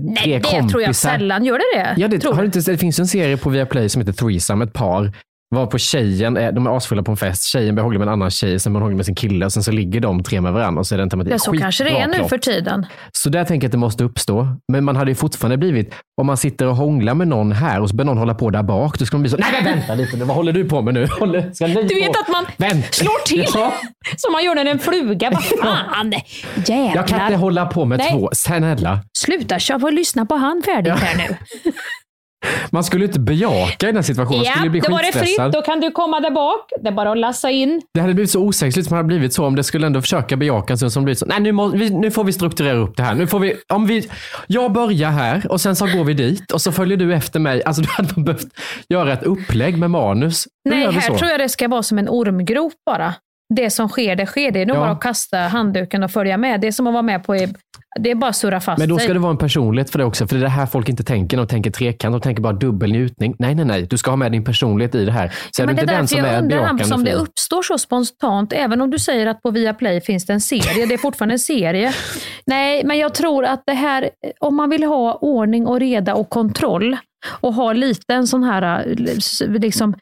Nej, det tror jag kompisar. sällan. Gör det det? Ja, det, har du? inte, det finns en serie på Viaplay som heter Threesome, ett par var på tjejen, de är asfulla på en fest, tjejen börjar hångla med en annan tjej, sen börjar hon hångla med sin kille och sen så ligger de tre med varandra och så är det en tematik. Ja, så kanske det är nu för tiden. Så där tänker jag att det måste uppstå. Men man hade ju fortfarande blivit, om man sitter och hånglar med någon här och så börjar någon hålla på där bak, då ska man bli så, nej men vänta lite nu, vad håller du på med nu? Håller, ska ni Du vet på? att man Vänta. slår till Ja. som man gör när en fluga. Vad fan, jävlar. Jag kan inte hålla på med Nej. två, snälla. Sluta, jag får lyssna på han färdigt här nu. Man skulle inte bejaka i den här situationen, man skulle bli då var det fritt. Då kan du komma där bak. Det är bara att lassa in. Det hade blivit så osäkert som hade blivit så om det skulle ändå försöka bejaka som blivit så. Nej, nu, må, vi, nu får vi strukturera upp det här. Nu får vi, om vi, jag börjar här och sen så går vi dit och så följer du efter mig. Alltså du hade man behövt göra ett upplägg med manus. Nu Nej, här så. tror jag det ska vara som en ormgrop bara. Det som sker, det sker. Det är nog Ja. bara att kasta handduken och följa med. Det är som att vara med på... Det är bara att surra fast Men då ska det vara en personlighet för det också. För det är det här folk inte tänker. De tänker trekant. De tänker bara dubbel njutning. Nej, nej, nej. Du ska ha med din personlighet i det här. Så är men du det inte är den är jag undrar, om det uppstår så spontant, även om du säger att på Viaplay finns det en serie, det är fortfarande en serie. Nej, men jag tror att det här, om man vill ha ordning och reda och kontroll och ha lite en sån här, eh, liksom,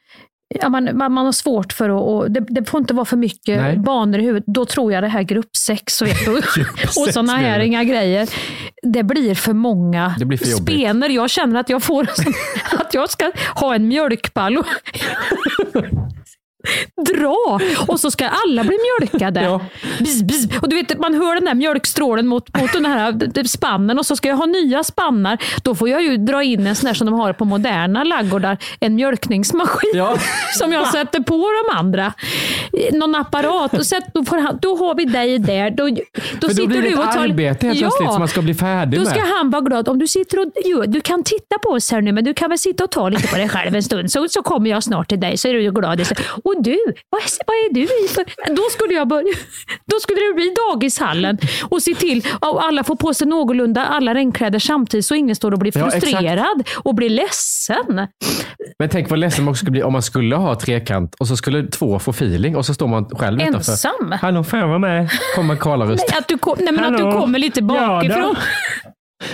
Ja, man, man, man har svårt för att, och det, det får inte vara för mycket Nej. banor i huvudet. Då tror jag det här gruppsex och, och sådana här inga grejer. Det blir för många Det blir för spener. Jag känner att jag får sån, att jag ska ha en mjölkball och dra och så ska alla bli mjölkade. Bzz, bzz. Och du vet, man hör den där mjölkstrålen mot, mot den här spannen och så ska jag ha nya spannar. Då får jag ju dra in en sån där som de har på moderna laggårdar, en mjölkningsmaskin Ja. som jag sätter på de andra. Någon apparat. Och sätt, då, han, då har vi dig där. Då, då, För då sitter blir det du ett och tar... arbete helt plötsligt som man ska bli färdig Då med. ska han vara glad. Om du sitter och jo, du kan titta på oss här nu, men du kan väl sitta och ta lite på dig själv en stund, så, så kommer jag snart till dig, så är du glad. Och du, vad är, vad är du i för... Då skulle, jag börja, då skulle det bli dagishallen och se till att alla får på sig någorlunda alla regnkläder samtidigt, så ingen står och blir Ja, frustrerad och blir ledsen. Men tänk vad ledsen man också skulle bli om man skulle ha trekant och så skulle två få feeling och så står man själv utanför. Ensam. Hallå, får jag vara med? Kommer Karla-röst. Nej, att du, kom, nej, men att du kommer lite bakifrån.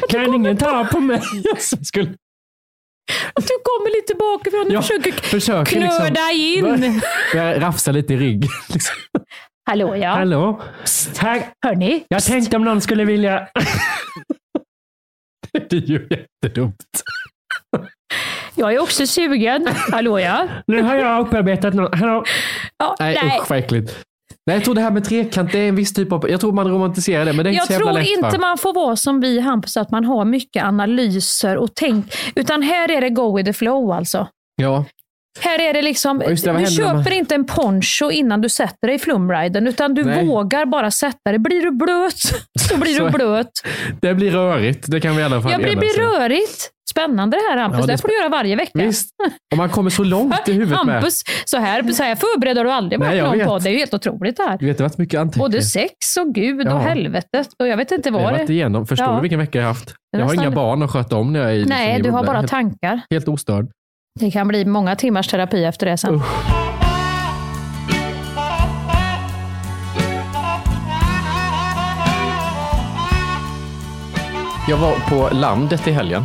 Kan ingen ta på mig? Så skulle... Du kommer lite bakifrån och Ja, försöker, försöker liksom- knöda in. Jag rafsar lite i rygg. Liksom. Hallå ja. Hallå? Här. Hörni? Jag tänkte om någon skulle vilja... Det är ju jättedumt. Jag är också sugen. Hallå ja. Nu har jag upparbetat någon. Hallå? Ja, Nej, nej. usch vad äckligt. Nej, jag tror det här med trekant, det är en viss typ av... Jag tror man romantiserar det, men det är inte Jag så tror lätt. inte va? man får vara som vi Hampus, att man har mycket analyser och tänk. Utan här är det go with the flow alltså. Ja. Här är det liksom, Ja, det, du köper man- inte en poncho innan du sätter dig i flumriden, utan du Nej. vågar bara sätta dig. Blir du blöt, så blir du blöt. Det blir rörigt, det kan vi i alla fall blir, enas blir rörigt. Spännande det här Hampus, Ja, det det får du göra varje vecka. Visst, om man kommer så långt i huvudet med. Hampus, så här, så här förbereder du aldrig varit någon podd. Det är ju helt otroligt det här. Du vet, det har varit mycket anteckningar. Både sex och Gud Ja. och helvetet. Och jag vet inte Jag vad har det varit igenom. Förstår Ja. du vilken vecka jag har haft? är Jag har inga barn att sköta om när jag är i Nej, liksom, du har bara helt, tankar. helt ostörd. Det kan bli många timmars terapi efter det sen. Jag var på landet i helgen.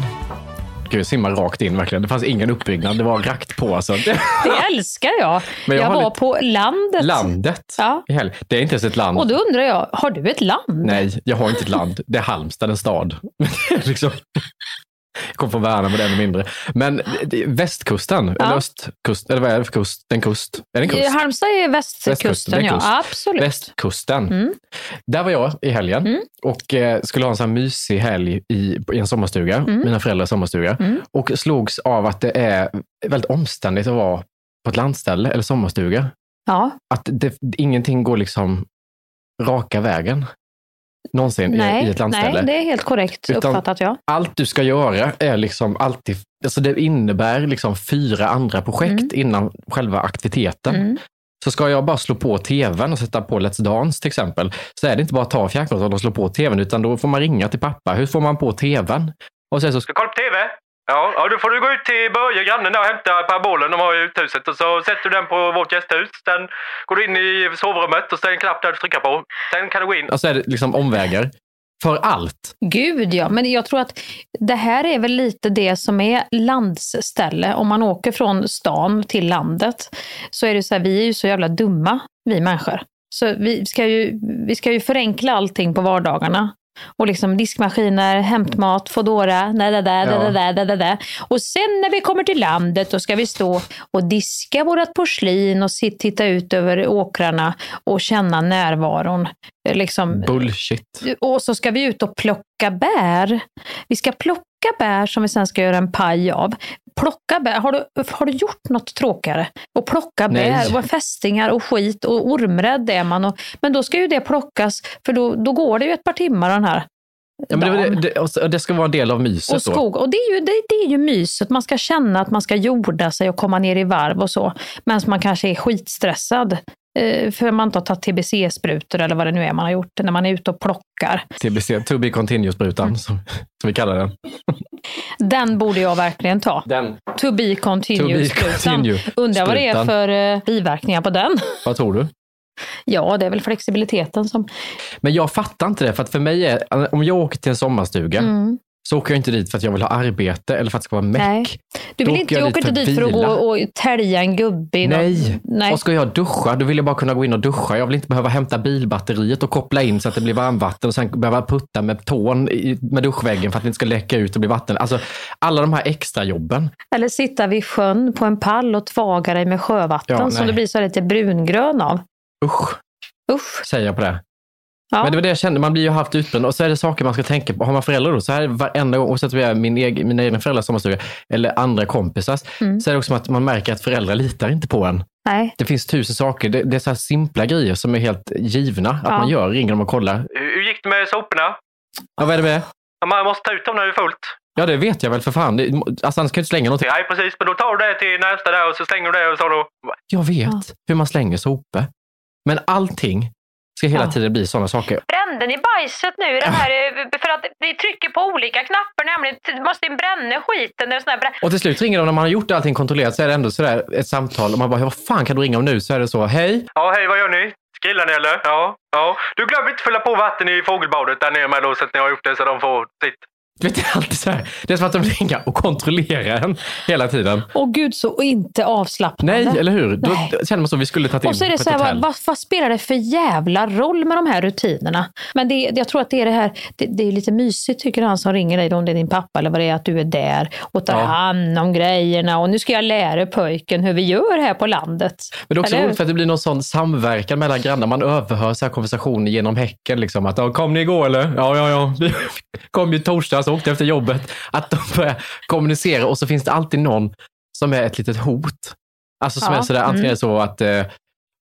Gud, jag simmar rakt in verkligen. Det fanns ingen uppbyggnad. Det var rakt på. Alltså. Det älskar jag. Men jag jag var lite- på landet. Landet Ja. i helgen. Det är inte ens ett land. Och då undrar jag, har du ett land? Nej, jag har inte ett land. Det är Halmstad, en stad. Liksom... Jag kommer från Värnamo, det är ännu mindre. Men västkusten, eller östkust, eller vad är det för kust? En kust? Är det en kust? Halmstad är västkusten, Västkusten, är ja. kust. Absolut. Västkusten. Mm. Där var jag i helgen och eh, skulle ha en sån här mysig helg i, i en sommarstuga, Mm. mina föräldrars sommarstuga. Och slogs av att det är väldigt omständigt att vara på ett landställe eller sommarstuga. Ja. Att det, ingenting går liksom raka vägen någonsin Nej, i ett landställe. nej, det är helt korrekt Utan- uppfattat ja. Allt du ska göra är liksom alltid, alltså det innebär liksom fyra andra projekt innan själva aktiviteten. Mm. Så ska jag bara slå på tvn och sätta på Let's Dance till exempel, så är det inte bara att ta fjärrkontrollen och slå på tvn, utan då får man ringa till pappa. Hur får man på tvn? Och sen så ska Kolla på TV? Ja, ja, då får du gå ut till Börje, grannen där och hämta parabolen de har i uthuset och så sätter du den på vårt gästhus. Sen går du in i sovrummet och så är det en knapp där du trycker på. Sen kan du gå in. Och så är det liksom omvägar. För allt. Gud ja, men jag tror att det här är väl lite det som är landsställe. Om man åker från stan till landet så är det så här, vi är ju så jävla dumma, vi människor. Så vi ska ju, vi ska ju förenkla allting på vardagarna. Och liksom diskmaskiner, hämtmat, Foodora, da, da, da, da, da, da, da, da. Och sen när vi kommer till landet då ska vi stå och diska vårt porslin och sit, titta ut över åkrarna och känna närvaron. Liksom, Bullshit. och så ska vi ut och plocka bär. Vi ska plocka bär som vi sen ska göra en paj av. Plocka bär, har du, har du gjort något tråkigare? Och plocka Nej. bär och fästingar och skit och ormrädd är man. Och, men då ska ju det plockas, för då, då går det ju ett par timmar den här Ja, men det, det, det ska vara en del av myset Och då. skog. Och det är, ju, det, det är ju myset. Man ska känna att man ska jorda sig och komma ner i varv och så. Men man kanske är skitstressad. Eh, för man inte har tagit TBC-sprutor eller vad det nu är man har gjort när man är ute och plockar. TBC, to be continuous-sprutan, Mm. som, som vi kallar den. Den borde jag verkligen ta. Den. To be To continue. Undrar vad det är för eh, biverkningar på den. Vad tror du? Ja, det är väl flexibiliteten som... Men jag fattar inte det, för att för mig är, om jag åker till en sommarstuga, Mm. Så åker jag inte dit för att jag vill ha arbete eller för att det ska vara meck. Nej. Du vill Då inte, jag åker inte dit dit för att gå och tälja en gubbe i någon- Nej. Nej. och ska jag duscha, då vill jag bara kunna gå in och duscha. Jag vill inte behöva hämta bilbatteriet och koppla in så att det blir varmvatten och sen behöva putta med tån i- med duschväggen för att det inte ska läcka ut och bli vatten. Alltså alla de här extra jobben. Eller sitta vid sjön på en pall och tvaga dig med sjövatten Ja, som du blir så lite brungrön av. Usch, Usch. säger jag på det. Ja. Men det var det jag kände, man blir ju halvt utbränd och så är det saker man ska tänka på. Har man föräldrar då, så här varenda gång, oavsett om jag är min egen, mina egna föräldrars sommarstuga eller andra kompisars, Mm. så är det också som att man märker att föräldrar litar inte på en. Nej. Det finns tusen saker, det, det är så här simpla grejer som är helt givna att Ja. man gör, ringer dem och kollar. Hur hur gick det med soporna? Ja, vad är det med? Ja, Man måste ta ut dem när det är fullt. Ja, det vet jag väl för fan. Det, alltså, annars kan jag inte slänga någonting. Nej, precis. Men då tar du det till nästa där och så slänger du det och så då... Jag vet hur man slänger sopor. Men allting ska hela Ja. tiden bli sådana saker. Brände ni bajset nu? i Den här, eh, för att vi trycker på olika knappar nämligen. Du måste bränna skiten. Det är sån Och till slut ringer de, när man har gjort allting kontrollerat, så är det ändå sådär ett samtal och man bara, vad fan kan du ringa om nu? Så är det så, hej, Ja, hej, vad gör ni? Grillar ni eller? Ja. ja. Du glöm inte fylla på vatten i fågelbadet där nere med då så att ni har gjort det så de får sitt. Du vet, det är alltid så här. Det är som att de ringer och kontrollerar en hela tiden. Åh gud, så inte avslappnande. Nej, eller hur? Då Nej. känner man som vi skulle tagit in Och så är det så här, vad, vad, spelar det för jävla roll med de här rutinerna? Men det, jag tror att det är det här, det, det är lite mysigt tycker han som ringer dig, om det är din pappa eller vad det är, att du är där och tar Ja. hand om grejerna och nu ska jag lära pojken hur vi gör här på landet. Men det är också roligt för att det blir någon sån samverkan mellan grannar. Man överhör så här konversationer genom häcken. Liksom, att, kom ni igår eller? Ja, ja, ja. Vi kom ju torsdags och åkte efter jobbet. Att de börjar kommunicera och så finns det alltid någon som är ett litet hot. Alltså som Ja, är sådär, antingen mm. så att eh,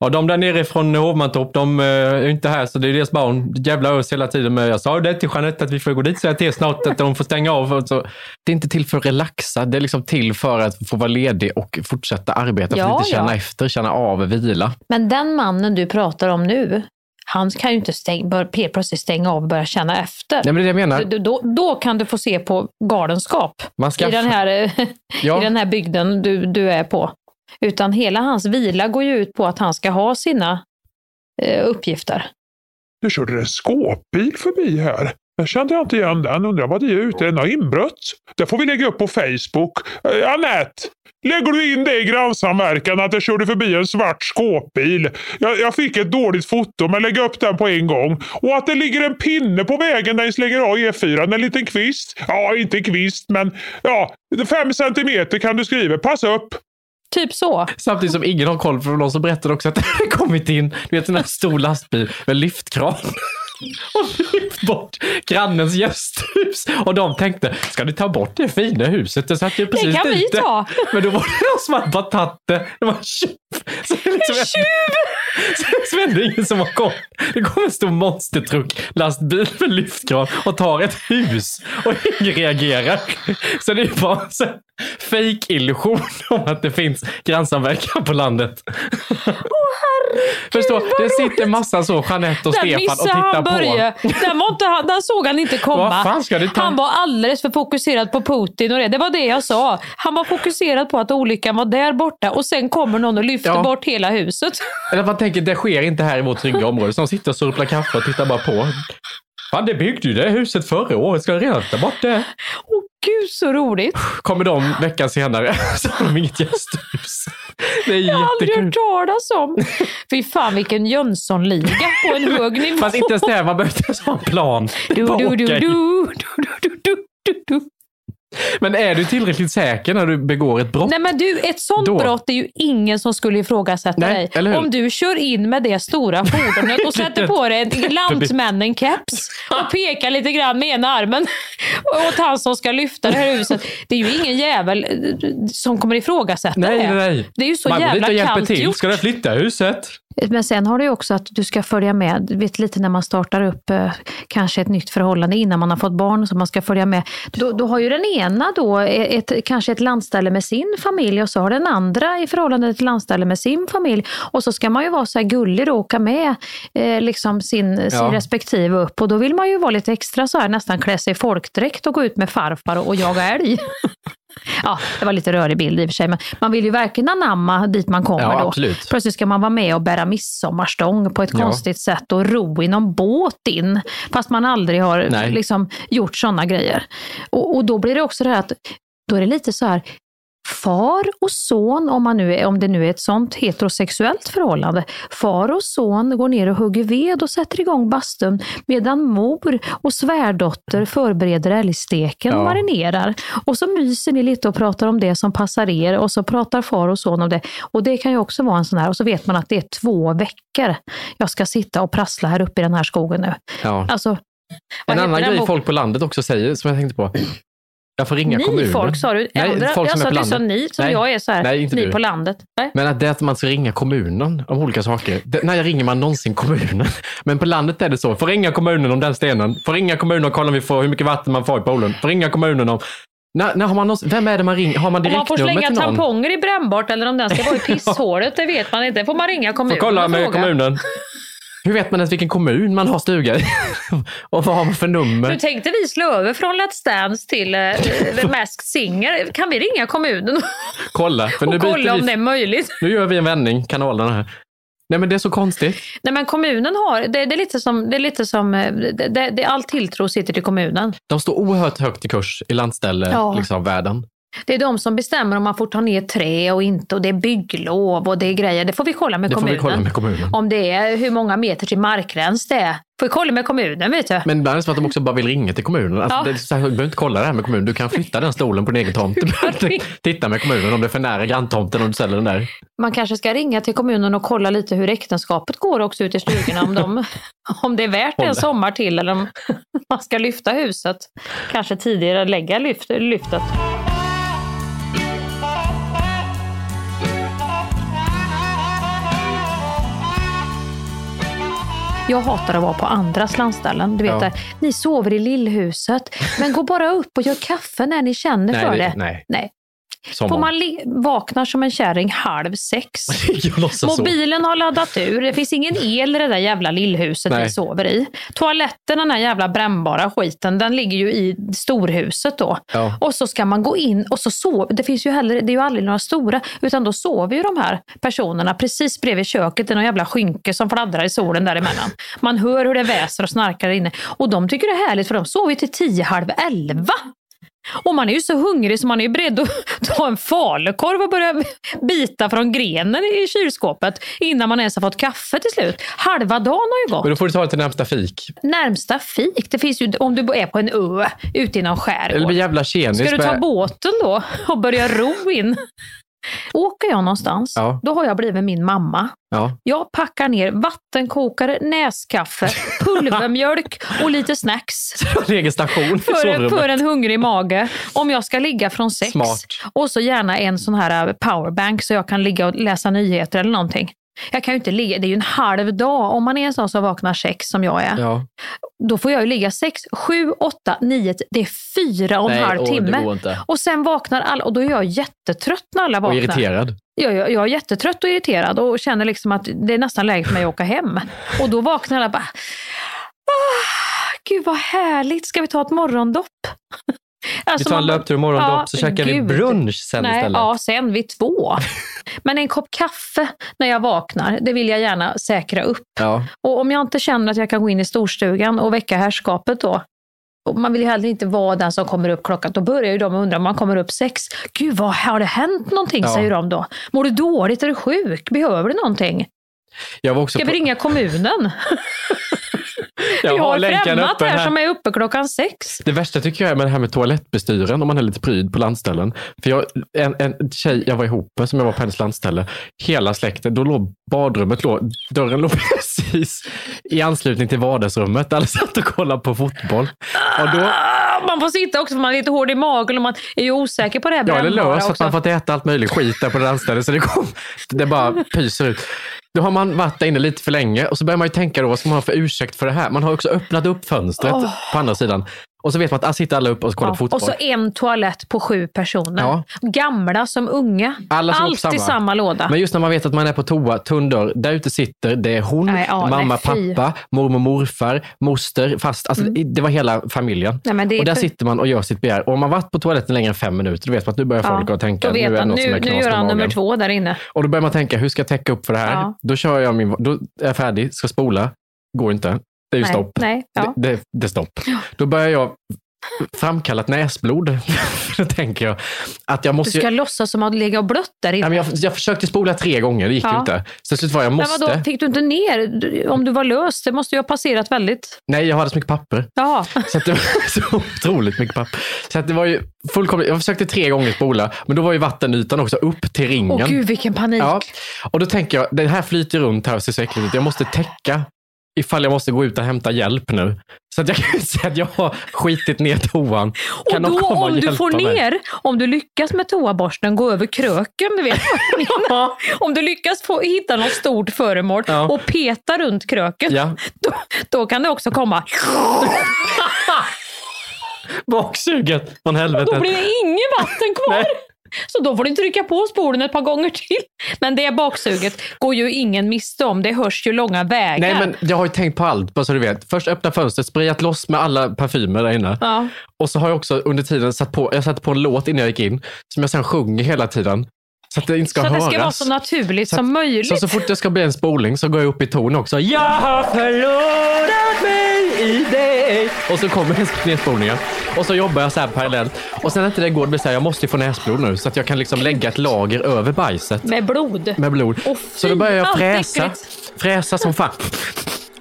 Ja, de där nere från Hovmantorp, de eh, är inte här, så det är deras barn. Jävla ös hela tiden. Men jag sa det till Jeanette att vi får gå dit och säga till snart att de får stänga av. Så. Det är inte till för att relaxa, det är liksom till för att få vara ledig och fortsätta arbeta. Ja, för att inte känna ja. efter, känna av, vila. Men den mannen du pratar om nu, han kan ju inte stäng, bör, helt plötsligt stänga av och börja känna efter. Nej, men det är det jag menar. Då, då, då kan du få se på galenskap Man i, den här, eh, Ja. i den här bygden du, du är på. Utan hela hans vila går ju ut på att han ska ha sina eh, uppgifter. Det körde en skåpbil förbi här. Jag kände jag inte igen den. Undrar vad det är ute. Den har inbrott. Det får vi lägga upp på Facebook. Eh, Anette! Lägger du in det i grannsamverkan att det körde förbi en svart skåpbil? Jag, jag fick ett dåligt foto men lägg upp den på en gång. Och att det ligger en pinne på vägen där ni slänger av E4. En liten kvist. Ja, inte kvist men ja, fem centimeter kan du skriva. Pass upp! Typ så. Samtidigt som ingen har koll, för någon som berättade också att det hade kommit in du vet, en här stor lastbil med lyftkran. Och lyft bort grannens gästhus. Och de tänkte, ska ni ta bort det fina huset? Det satt ju precis kan vi dit. ta. Men då var det någon som hade bara tagit det. Det var. Så det är liksom En tjuv! Så det är liksom ändå ingen som har koll. Det kommer en stor monstertruck, lastbil med lyftkran och tar ett hus och ingen reagerar. Så det är bara en fake-illusion om att det finns grannsamverkan på landet. Förstå, det sitter massa så, Jeanette och Där Stefan och missade tittar han Börje. på. Den, var inte, han- den såg han inte komma. Det? Han var alldeles för fokuserad på Putin och det. Det var det jag sa. Han var fokuserad på att olyckan var där borta och sen kommer någon och lyfter Ja. bort hela huset. Eller man tänker, det sker inte här i vårt trygga område. Så de sitter och surplar kaffe och tittar bara på. Fan, det byggde ju det huset förra året. Ska jag redan ta bort det? Åh gud så roligt! Kommer de veckan senare så har de inget gästhus. Det är Jag har aldrig hört talas om. Fy fan vilken Jönssonliga på en hög nivå. Fast inte ens det, man behöver inte ens ha en plan. Du, du, du, du, du, du, du, du. Men är du tillräckligt säker när du begår ett brott? Nej men du, ett sånt Då. brott är ju ingen som skulle ifrågasätta Nej, dig. Om du kör in med det stora fordonet och sätter på dig en lantmännen-keps och pekar lite grann med ena armen åt han som ska lyfta det här huset. Det är ju ingen jävel eh, som kommer ifrågasätta Nej, det. nej, nej. Det är ju så man jävla kallt till. gjort. Ska du flytta huset? Men sen har du också att du ska följa med, vet lite när man startar upp eh, kanske ett nytt förhållande innan man har fått barn, så man ska följa med. Då, då har ju den ena då ett, kanske ett landställe med sin familj och så har den andra i förhållande till landställe med sin familj. Och så ska man ju vara så här gullig och åka med eh, liksom sin, sin Ja. respektive upp. Och då vill man ju vara lite extra så här, nästan klä sig i folkdräkt och gå ut med farfar och, och jaga älg. Ja, det var lite rörig bild i och för sig, men man vill ju verkligen anamma dit man kommer Ja, då. absolut. Plötsligt ska man vara med och bära midsommarstång på ett Ja. konstigt sätt och ro i någon båt in, fast man aldrig har liksom, gjort sådana grejer. Och, och då blir det också det här att, då är det lite så här, far och son, om, man nu är, om det nu är ett sånt heterosexuellt förhållande, far och son går ner och hugger ved och sätter igång bastun medan mor och svärdotter förbereder älgsteken och Ja. marinerar. Och så myser ni lite och pratar om det som passar er och så pratar far och son om det. Och det kan ju också vara en sån här, och så vet man att det är två veckor jag ska sitta och prassla här uppe i den här skogen nu. Ja. Alltså, En annan grej folk på landet också säger, som jag tänkte på. Jag får ringa Ni kommunen. folk sa du? Nej, Andra, folk jag som är på landet. ni, som Nej. jag är så här, Nej, inte ni du. på landet. Nej. Men att det är att man ska ringa kommunen om olika saker. Det, när ringer man någonsin kommunen? Men på landet är det så. Får ringa kommunen om den stenen. Får ringa kommunen och kolla om vi får, hur mycket vatten man får i poolen. Får ringa kommunen om... När, när har man någonsin, vem är det man ringer? Har man Om man får direktnummer slänga till någon? tamponger i brännbart eller om den ska vara i pisshålet, det vet man inte. Får man ringa Får kommunen kolla och med kommunen. Hur vet man ens vilken kommun man har stuga i? och vad har man för nummer? Nu tänkte vi slå över från Let's Dance till uh, Masked Singer. Kan vi ringa kommunen Kolla. För nu och kolla om vi- det är möjligt? Nu gör vi en vändning, kanalerna här. Nej men det är så konstigt. Nej men kommunen har, det, det är lite som, det är lite som eh, det, det, det, all tilltro sitter till kommunen. De står oerhört högt i kurs i landställe, Ja. liksom världen. Det är de som bestämmer om man får ta ner trä och inte och det är bygglov och det är grejer. Det får vi kolla med Det får kommunen. vi kolla med kommunen. Om det är hur många meter till markgräns det är. Får vi kolla med kommunen vet du. Men ibland är det som att de också bara vill ringa till kommunen. Alltså, Ja. det så här, du behöver inte kolla det här med kommunen. Du kan flytta den stolen på din egen tomt. Titta med kommunen om det är för nära granntomten och du säljer den där. Man kanske ska ringa till kommunen och kolla lite hur äktenskapet går också ute i stugorna. Om, de, om det är värt en sommar till eller om man ska lyfta huset. Kanske tidigare lägga lyft, lyftet. Jag hatar att vara på andras landställen. Du vet Ja. där, ni sover i lillhuset, men gå bara upp och gör kaffe när ni känner Nej, för det- det. nej. nej. Som Får man vaknar som en kärring halv sex. Låtsas så. Mobilen har laddat ur. Det finns ingen el i det där jävla lillhuset Nej. vi sover i. Toaletten, den här jävla brännbara skiten, den ligger ju i storhuset då. Ja. Och så ska man gå in och så sover. Det finns ju heller, det är ju aldrig några stora, utan då sover ju de här personerna precis bredvid köket i någon jävla skynke som fladdrar i solen däremellan. Man hör hur det väser och snarkar där inne. Och de tycker det är härligt för de sover ju till tio, halv elva. Och man är ju så hungrig så man är ju beredd att ta en falukorv och börja bita från grenen i kylskåpet innan man ens har fått kaffe till slut. Halva dagen har ju gått. Men då får du ta det till närmsta fik. Närmsta fik, det finns ju om du är på en ö ute i någon Eller skärgård. bli jävla tjenis. Ska du ta båten då och börja ro in? Åker jag någonstans, Ja. då har jag blivit min mamma. Ja. Jag packar ner vattenkokare, näskaffe, pulvermjölk och lite snacks. En egen station För, för en hungrig mage. Om jag ska ligga från sex. Smart. Och så gärna en sån här eh, powerbank så jag kan ligga och läsa nyheter eller någonting. Jag kan ju inte ligga, det är ju en halv dag. Om man är en sån som vaknar sex som jag är. Ja. Då får jag ju ligga sex, sju, åtta, nio, det är fyra och en Nej, halv åh, det timme. går inte. Och sen vaknar alla och då är jag jättetrött när alla Och vaknar. irriterad. Jag, jag, jag är jättetrött och irriterad och känner liksom att det är nästan läge för mig att åka hem. Och då vaknar alla bara, ah, gud vad härligt, ska vi ta ett morgondopp? Alltså, vi tar en löptur imorgon Ja, då, så käkar vi gud. brunch sen Nej, istället. Ja, sen vid två. Men en kopp kaffe när jag vaknar, det vill jag gärna säkra upp. Ja. Och om jag inte känner att jag kan gå in i storstugan och väcka herrskapet då, man vill ju heller inte vara den som kommer upp klockan. Då börjar ju de undra om man kommer upp sex. Gud, vad, har det hänt någonting? Ja. säger de då. Mår du dåligt? Är du sjuk? Behöver du någonting? Jag var också Ska vi på, ringa kommunen? vi har öppen här här. som är uppe klockan sex. Det värsta tycker jag är med det här med toalettbestyren, om man är lite pryd på landställen. För jag, en, en tjej jag var ihop med, som jag var på hennes landställe, hela släkten, då låg badrummet, låg, dörren låg precis i anslutning till vardagsrummet. Alla satt och kollade på fotboll. Och då, Ah, Man får sitta också för man är lite hård i magen och man är ju osäker på det här Ja, eller lös, att man fått äta allt möjligt skit där på landstället så det, kom, det bara pyser ut. Då har man varit där inne lite för länge och så börjar man ju tänka då, vad ska man ha för ursäkt för det här? Man har också öppnat upp fönstret Åh. på andra sidan och så vet man att ah, sitter alla upp och kollar Ja, på fotboll. och så en toalett på sju personer. Ja. Gamla som unga. Alla som Alltid samma. låda. Men just när man vet att man är på toa, tunn dörr, där ute sitter, det är hon, Nej, ja, mamma, nej, pappa, mormor, morfar, moster, fast alltså, Mm. det var hela familjen. Nej, är och där för- sitter man och gör sitt begär. Och om man varit på toaletten längre än fem minuter, då vet man att nu börjar folk att tänka, då nu är vet det han, något som nu, är nu gör han nummer två där inne. Och då börjar man tänka, hur ska jag täcka upp för det här? Då kör jag min, då är jag färdig, ska spola, går inte. Det är ju Nej, stopp. nej, ja. det, det, det är stopp. Då börjar jag framkalla ett näsblod. då tänker jag att jag Du måste... ska låtsas som att ligga och blött där Nej, inne. men jag, jag försökte spola tre gånger, det gick ju Ja. inte. Så slut var jag Men måste. vadå, fick du inte ner? Du- Om du var lös, det måste ju ha passerat väldigt... Nej, jag hade så mycket papper. Ja. Så det var så otroligt mycket papper. Så det var ju fullkomligt, jag försökte tre gånger spola, men då var ju vattenytan också upp till ringen. Åh gud, vilken panik. Ja, och då tänker jag, det här flyter runt här och ser så äckligt ut. Jag måste täcka ifall jag måste gå ut och hämta hjälp nu. Så att jag kan säga att jag har skitit ner toan. Och Kan någon då komma och om du hjälpa får mig? ner, om du lyckas med toaborsten gå över kröken, du vet menar. Om du lyckas få, hitta något stort föremål Ja. och peta runt kröken, Ja. då, då kan det också komma. Baksuget från Och helvetet. då blir det inget vatten kvar. Så då får du trycka på spolen ett par gånger till. Men det baksuget går ju ingen miste om. Det hörs ju långa vägar. Nej, men jag har ju tänkt på allt, bara så du vet. Först öppna fönstret, sprayat loss med alla parfymer där inne. Ja. Och så har jag också under tiden satt på, jag satte på en låt innan jag gick in, som jag sen sjunger hela tiden. Så att det inte ska så att det höras. ska vara så naturligt Så att- som möjligt. Så, så fort det ska bli en spolning så går jag upp i ton också. Jag har förlorat mig i dig. Och så kommer nedspolningen. Och så jobbar jag så här parallellt. Och sen när inte det går, det blir så här, jag måste ju få näsblod nu. Så att jag kan liksom lägga ett lager över bajset Med blod. med blod. Åh, så då börjar jag fräsa. Fräsa som fan.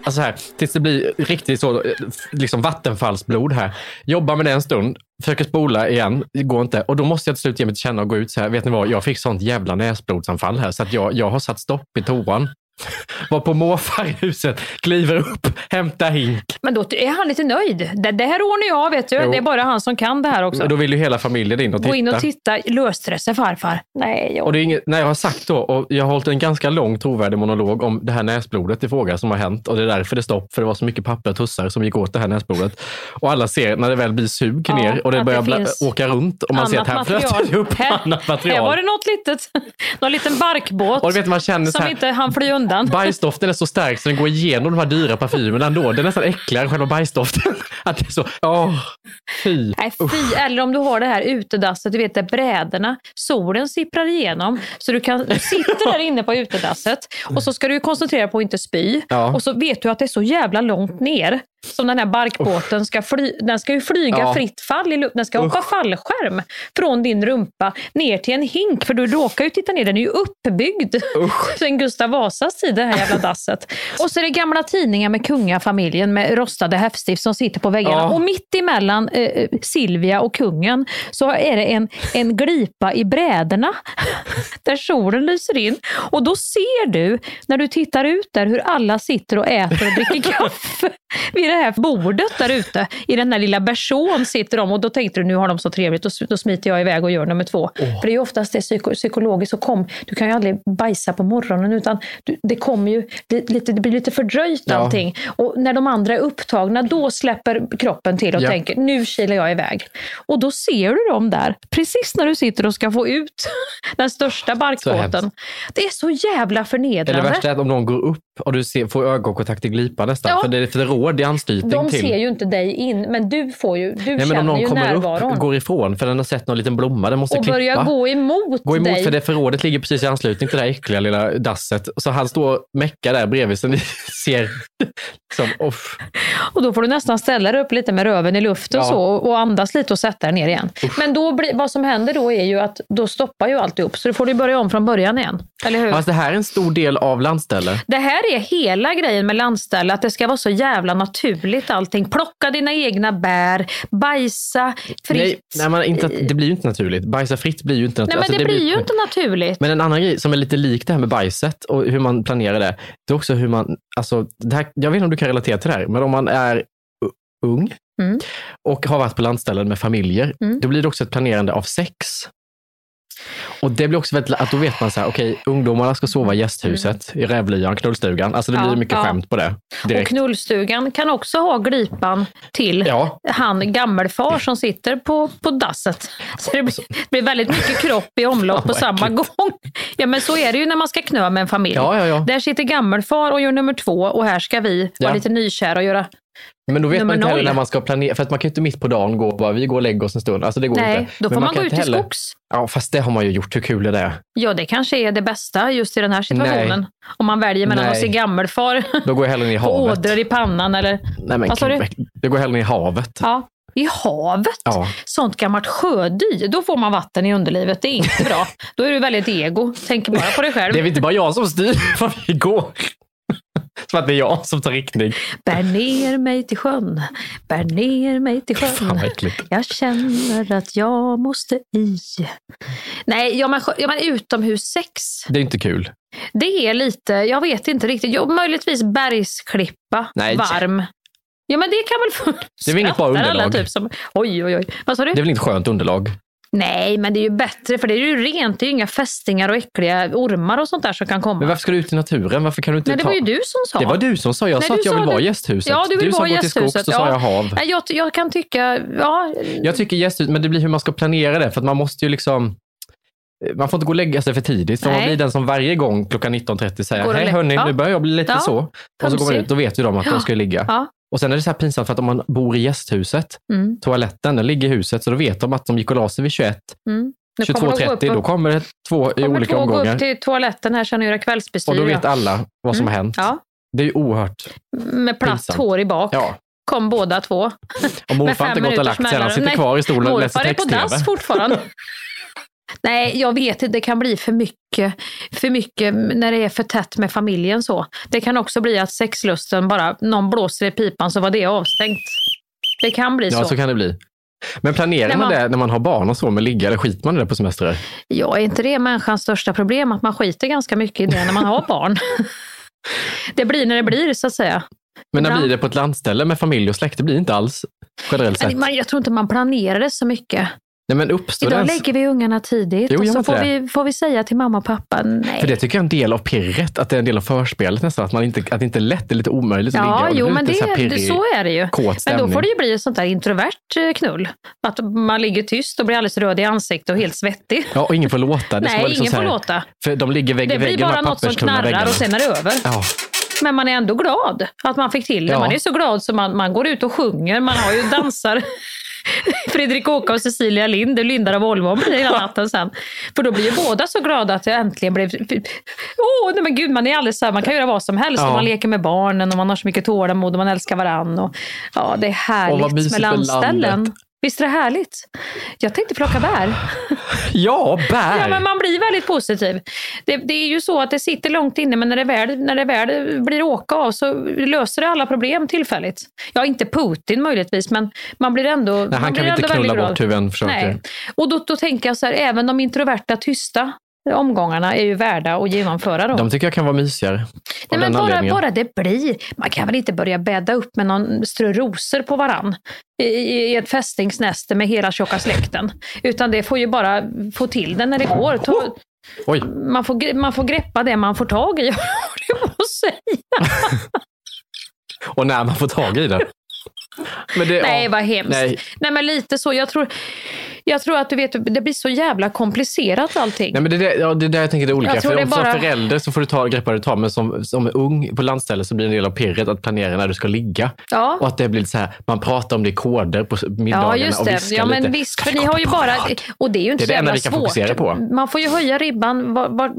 Alltså här, tills det blir riktigt så, liksom vattenfallsblod här. Jobbar med det en stund, försöker spola igen, det går inte. Och då måste jag till slut ge mig till känna och gå ut så här. Vet ni vad, jag fick sånt jävla näsblodsanfall här så att jag, jag har satt stopp i toan. Var på morfar i huset, kliver upp, hämtar hink. Men då är han lite nöjd. Det, det här ordnar jag, vet du. Jo. Det är bara han som kan det här också. Och då vill ju hela familjen in och titta. Gå in och titta. Sig farfar? Nej, jag... Och det är inget, när jag har sagt då, och jag har hållit en ganska lång trovärdig monolog om det här näsblodet i fråga som har hänt och det är därför det är stopp, för det var så mycket papper och tussar som gick åt det här näsblodet. Och alla ser när det väl blir sug Ja, ner och det börjar det bla, åka runt och man ser att här flöt upp Här- annat material. Här var det något litet, någon liten barkbåt Och vet, man känner som här- inte han fly undan. Bajsdoften är så stark så den går igenom de här dyra parfymerna ändå. Det är nästan äckligare än själva bajsdoften. Att det är så, åh, fy. Nej, fy. Eller om du har det här utedasset, du vet där brädorna, solen sipprar igenom. Så du, kan, du sitter där inne på utedasset och så ska du koncentrera på att inte spy. Ja. Och så vet du att det är så jävla långt ner som den här barkbåten ska fly, den ska ju flyga Ja. fritt fall i luften. Den ska hoppa fallskärm från din rumpa ner till en hink. För du råkar ju titta ner, den är ju uppbyggd sen Gustav Vasas tid det här jävla dasset. Och så är det gamla tidningar med kungafamiljen med rostade häftstift som sitter på väggarna. Ja. Och mitt emellan eh, Silvia och kungen så är det en, en glipa i brädorna där solen lyser in. Och då ser du, när du tittar ut där, hur alla sitter och äter och dricker kaffe vid det här bordet där ute. I den där lilla bersån sitter de och då tänkte du nu har de så trevligt och då smiter jag iväg och gör nummer två. För det är ju oftast det psyko- psykologiskt, så kom, du kan ju aldrig bajsa på morgonen utan du, det kommer ju bli lite, det blir lite fördröjt Ja. allting. Och när de andra är upptagna, då släpper kroppen till och Ja. tänker nu kilar jag iväg. Och då ser du dem där, precis när du sitter och ska få ut den största barkbåten. Det är så jävla Eller det förnedrande. värsta är att om någon går upp och du ser, får ögonkontakt i glipan nästan. Ja. För det är för det råd i ansiktet. Anslutning De till... ser ju inte dig in, men du får ju, du Nej, men om någon ju kommer närvaron. upp, går ifrån för den har sett någon liten blomma, den måste och klippa. börjar gå emot, Gå emot dig. för det förrådet ligger precis i anslutning till det här äckliga lilla dasset. Så han står och meckar där bredvid så ni ser som off. Och då får du nästan ställa dig upp lite med röven i luften Ja. så, och andas lite och sätta dig ner igen. Men då blir, vad som händer då är ju att då stoppar ju alltihop, så då får du börja om från början igen. Eller hur? Fast det här är en stor del av landställe. Det här är hela grejen med landställe, att det ska vara så jävla naturligt allting. Plocka dina egna bär, bajsa fritt. Nej, nej inte, det blir ju inte naturligt. Bajsa fritt blir ju inte Nej, naturligt. men Alltså, det, blir ju inte naturligt. Men en annan grej som är lite lik det här med bajset och hur man planerar det, det är också hur man, alltså, det här, jag vet inte om du kan relatera till det här, men om man är ung Mm. och har varit på landställen med familjer, Mm. då blir det också ett planerande av sex. Och det blir också väldigt, att då vet man så här, okej, ungdomarna ska sova i gästhuset, i rävlyan, knullstugan. Alltså det Mm. Ja, blir mycket ja. skämt på det. Och Direkt. knullstugan kan också ha glipan till han gammelfar som sitter på, på dasset. Så det blir, det blir väldigt mycket kropp i omlopp på samma gång. Ja men så är det ju när man ska knö med en familj. Ja, ja, ja. Där sitter gammelfar och gör nummer två och här ska vi vara Ja. lite nykära och göra Men då vet Nummer man inte heller när man ska planera, för att man kan ju inte mitt på dagen gå och bara, vi går och lägger oss en stund. Alltså det går Nej, inte. då får man kan gå ut inte i skogs. Ja, fast det har man ju gjort. Hur kul är det? Ja, det kanske är det bästa just i den här situationen. Nej. Om man väljer mellan Nej. att se gammelfar Då går hellre i havet. ådror i pannan eller... Nej, men Vad sa du? Jag går hellre i havet. Ja, i havet. Ja. Sånt gammalt sjödy, då får man vatten i underlivet. Det är inte bra. Då är du väldigt ego. Tänker bara på dig själv. Det är väl inte bara jag som styr var vi går. Som att det är jag som tar riktning. Bär ner mig till sjön, bär ner mig till sjön. Jag känner att jag måste i. Nej, ja, men, ja, men utomhussex, Det är inte kul. det är lite, jag vet inte riktigt. Jo, möjligtvis bergsklippa, Nej. varm. Ja, men det kan väl... Det är väl inget bra alla underlag. Typ som, oj, oj, oj. Vad sa du? Det är väl inte skönt underlag? Nej, men det är ju bättre för det är ju rent. Det är ju inga fästingar och äckliga ormar och sånt där som kan komma. Men varför ska du ut i naturen? Varför kan du inte Nej, det ta... var ju du som sa. Det var du som sa. Jag Nej, sa du att jag vill vara i gästhuset. Ja, du vill sa vara i till skogs, gästhuset. då sa jag hav. Nej, Jag, jag kan tycka, ja, Jag tycker gästhus, men det blir hur man ska planera det. För att man måste ju liksom... Man får inte gå och lägga sig för tidigt. För man blir den som varje gång klockan 19.30 säger hej hörni, Ja. nu börjar jag bli lite Ja. så. Och så går man ut, då vet ju de att Ja. de ska ligga. Och sen är det så här pinsamt för att om man bor i gästhuset, Mm. toaletten, den ligger i huset, så då vet de att de gick och la sig vid 21, Mm. Nu kommer de gå 22.30, upp- då kommer det två i kommer olika två gå omgångar. upp till toaletten här sen och göra kvällsbestyr. Och då vet alla vad som Mm. har hänt. Ja, Det är ju oerhört. med platt Pinsamt. hår i bak. Ja. Kom båda två. Och morfar har inte gått och lagt sig, han sitter kvar i stolen och läser Morfar är på text-tv. dass fortfarande. Nej, jag vet inte. Det kan bli för mycket, för mycket när det är för tätt med familjen. så. Det kan också bli att sexlusten bara, någon blåser i pipan så var det avstängt. Det kan bli Ja, så. så kan det bli. Men planerar man man- det när man har barn och så med ligga, eller skiter man i det på semestrar? Ja, är inte det människans största problem? Att man skiter ganska mycket i det när man har barn. det blir när det blir, så att säga. Men när blir det på ett landställe med familj och släkt? Det blir inte alls generellt sett. Jag tror inte man planerar det så mycket. Nej, men uppstår det Idag ens? lägger vi ungarna tidigt Jo, och så får det? vi, får vi säga till mamma och pappa nej. För det tycker jag är en del av pirret, att det är en del av förspelet nästan. Att, man inte, att det inte är lätt, det är lite omöjligt att ligga. Ja, och jo, blir men det, så, det, pirrig, så är det ju. Men då får det ju bli ett sånt där introvert eh, knull. Att man ligger tyst och blir alldeles röd i ansiktet och helt svettig. Ja, och ingen får låta. Det Nej, liksom ingen får här, låta. För de ligger vägg i Det vägg, blir de bara något som knarrar väggarna. och sen är det över. Ja. Men man är ändå glad att man fick till det. Ja. Man är så glad så man, man går ut och sjunger. Man har ju dansar. Fredrik Åka och Cecilia Lind, det lindar av Volvo hela natten sen. För då blir ju båda så glada att jag äntligen blev... Åh, nej men gud, man är alldeles så här, man kan göra vad som helst. Ja. Man leker med barnen och man har så mycket tålamod och man älskar varann. Och, ja, det är Och härligt med landställen. Visst är det härligt? Jag tänkte plocka bär. Ja, bär! Ja, men man blir väldigt positiv. Det, det är ju så att det sitter långt inne, men när det väl, när det väl blir åka av så löser det alla problem tillfälligt. Ja, inte Putin möjligtvis, men man blir ändå Nej, han kan vi inte knulla bort hur vi än försöker. Nej. Och då, då tänker jag så här, även de introverta, tysta omgångarna är ju värda att genomföra. Då. De tycker jag kan vara mysigare. Nej, men den bara, bara det blir. Man kan väl inte börja bädda upp med någon strö rosor på varann i, i ett fästingsnäste med hela tjocka släkten. Utan det får ju bara få till det när det går. Ta, Oj. man, får, man får greppa det man får tag i, det var att säga. Och när man får tag i det. Det, Nej, ja. vad hemskt. Nej. Nej. men lite så. Jag tror, Jag tror att du vet, det blir så jävla komplicerat allting. Nej, men det, är det, ja, det är där jag tänker det är olika. Jag För det om, bara- Som förälder så får du ta greppa du tar, men som, som ung på landstället så blir det en del av pirret att planera när du ska ligga. Ja. Och att det blir så här, man pratar om det i koder på Ja, middagarna just och det. viskar Ja, men lite. visst, för ni har ju bara... Och det är ju inte Det är så det jävla vi kan svårt. fokusera på. Man får ju höja ribban var, var,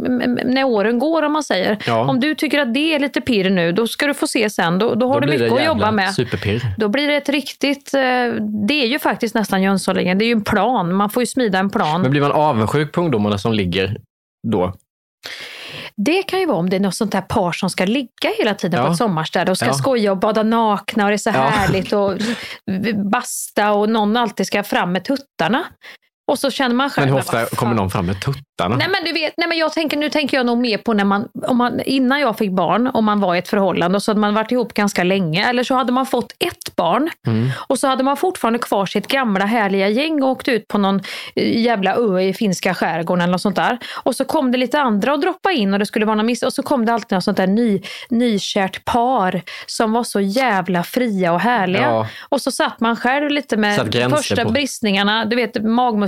när åren går, om man säger. Ja. Om du tycker att det är lite pirr nu, då ska du få se sen. Då, då har Då du det mycket att jobba med. Superpirr. Då blir det ett riktigt... eh, Det är ju faktiskt nästan Jönssonligan. Det är ju en plan. Man får ju smida en plan. Men blir man avundsjuk på ungdomarna som ligger då? Det kan ju vara om det är något sånt där par som ska ligga hela tiden Ja. på ett sommarställe och ska Ja. skoja och bada nakna och det är så Ja. härligt och basta och någon alltid ska fram med tuttarna. Och så känner man själv... Men hur "Men ofta vad fan." kommer någon fram med tuttarna? Nej men du vet, nej, men jag tänker, nu tänker jag nog mer på när man, om man, innan jag fick barn, om man var i ett förhållande och så hade man varit ihop ganska länge. Eller så hade man fått ett barn Mm. och så hade man fortfarande kvar sitt gamla härliga gäng och åkt ut på någon eh, jävla ö i finska skärgården eller något sånt där. Och så kom det lite andra och droppa in och det skulle vara någon miss. Och så kom det alltid något sånt där ny, nykärt par som var så jävla fria och härliga. Ja. Och så satt man själv lite med första på. bristningarna. Du vet,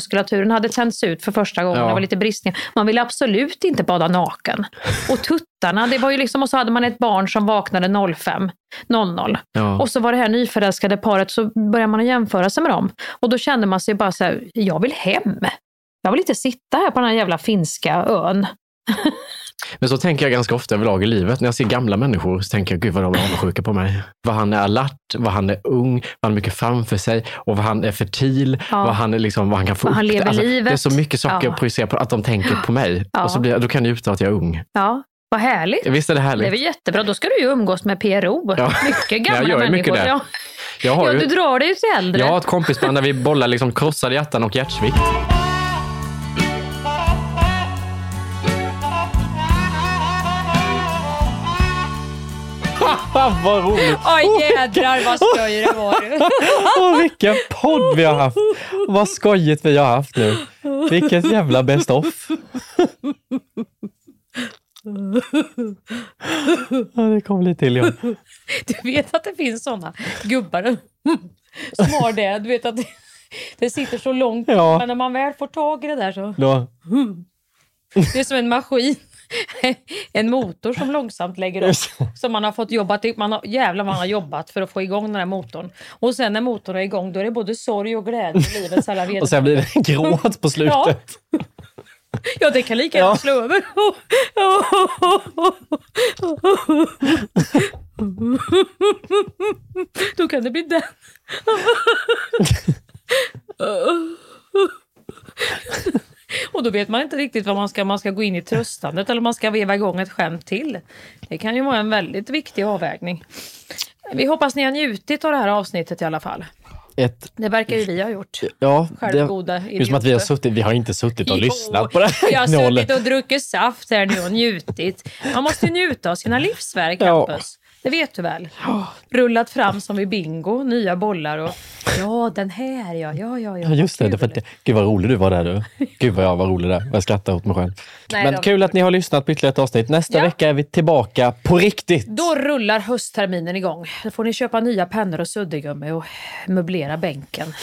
magmuskulaturen hade tänts ut för första gången. Ja. Det var lite bristningar. Man ville absolut inte bada naken. Och tuttarna, det var ju liksom, och så hade man ett barn som vaknade 05.00. Ja. Och så var det här nyförälskade paret, så började man jämföra sig med dem. Och då kände man sig bara så här, jag vill hem. Jag vill inte sitta här på den här jävla finska ön. Men så tänker jag ganska ofta överlag i livet. När jag ser gamla människor så tänker jag, gud vad de är avundsjuka på mig. Vad han är alert, vad han är ung, vad han har mycket framför sig och vad han är fertil, Ja. vad han, är liksom, vad han kan få Vad han upp. lever Alltså, livet. Det är så mycket saker Ja. att projicera på, att de tänker på mig. Ja. Och så blir, då kan jag njuta av att jag är ung. Ja, vad härligt. Visst är det härligt? Det är väl jättebra. Då ska du ju umgås med PRO. Ja. Mycket gamla Jag gör människor. mycket det. Ja. Jag har ja, ju, du drar dig ju till äldre. jag har ett kompisband där vi bollar liksom krossade hjärtan och hjärtsvikt. Vad roligt! Oj jädrar vad skoj det var. Åh, vilken podd vi har haft! Vad skojigt vi har haft nu. Vilket jävla best off. Ja, det kom lite till, ja. Du vet att det finns såna gubbar som har det. Du vet att det, det sitter så långt Ja. men när man väl får tag i det där så... Då. Det är som en maskin. En motor som långsamt lägger upp. Som man har fått jobbat i. Man har, jävlar man har jobbat för att få igång den här motorn. Och sen när motorn är igång då är det både sorg och glädje i livets alla Och sen blir det gråt på slutet. Ja. Ja, det kan lika gärna slå över. Då kan det bli den. Och då vet man inte riktigt vad man ska, man ska gå in i tröstandet eller man ska veva igång ett skämt till. Det kan ju vara en väldigt viktig avvägning. Vi hoppas ni har njutit av det här avsnittet i alla fall. Ett, Det verkar ju vi ha gjort. ja, Självgoda det är som att vi har idioter. suttit, vi har inte suttit och Jo, lyssnat på det här Jag har suttit och druckit saft här nu och njutit. Man måste ju njuta av sina livsverk, Ja. Hampus. Det vet du väl? Rullat fram som i bingo, nya bollar och ja, den här ja, ja, ja. ja. Just det. det, för att gud vad rolig du var där du. Gud vad jag var rolig där. Jag skrattar åt mig själv. Nej, Men kul att ni har lyssnat på ytterligare ett avsnitt. Nästa Ja. vecka är vi tillbaka på riktigt. Då rullar höstterminen igång. Då får ni köpa nya pennor och suddgummi och möblera bänken.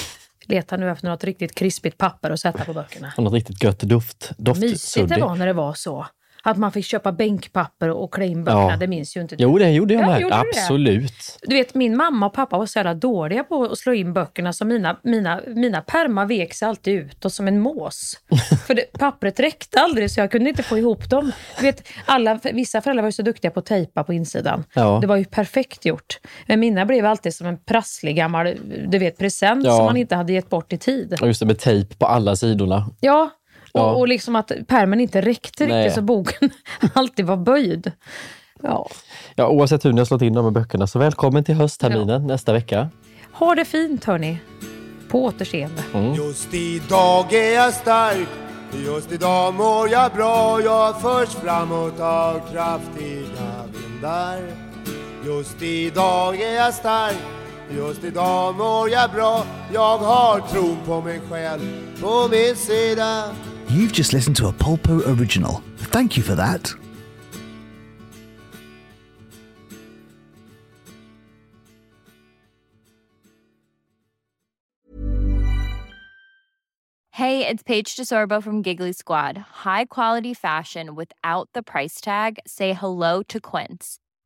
Leta nu efter något riktigt krispigt papper att sätta på böckerna. Och något riktigt gött doft. Mysigt det var när det var så. Att man fick köpa bänkpapper och klä in böckerna, Ja. det minns ju inte du. Jo, det gjorde jag Ja, med. gjorde du? Absolut. Du vet, min mamma och pappa var så jävla dåliga på att slå in böckerna så mina, mina, mina pärmar vek sig alltid utåt som en mås. För det, pappret räckte aldrig så jag kunde inte få ihop dem. Du vet, alla, vissa föräldrar var ju så duktiga på att tejpa på insidan. Ja. Det var ju perfekt gjort. Men mina blev alltid som en prasslig gammal du vet, present som man inte hade gett bort i tid. Just det med tejp på alla sidorna. Ja, Ja. och liksom att pärmen inte räckte Nej. riktigt så boken alltid var böjd. Ja. Ja, oavsett hur ni har slått in de här böckerna, så välkommen till höstterminen nästa vecka. Ha det fint hörni. På återseende. Mm. Just idag är jag stark Just idag mår jag bra Jag förs framåt av kraftiga vindar Just idag är jag stark Just idag mår jag bra Jag har tron på mig själv på min sida You've just listened to a Polpo original. Thank you for that. Hey, it's Paige DeSorbo from Giggly Squad. High quality fashion without the price tag. Say hello to Quince.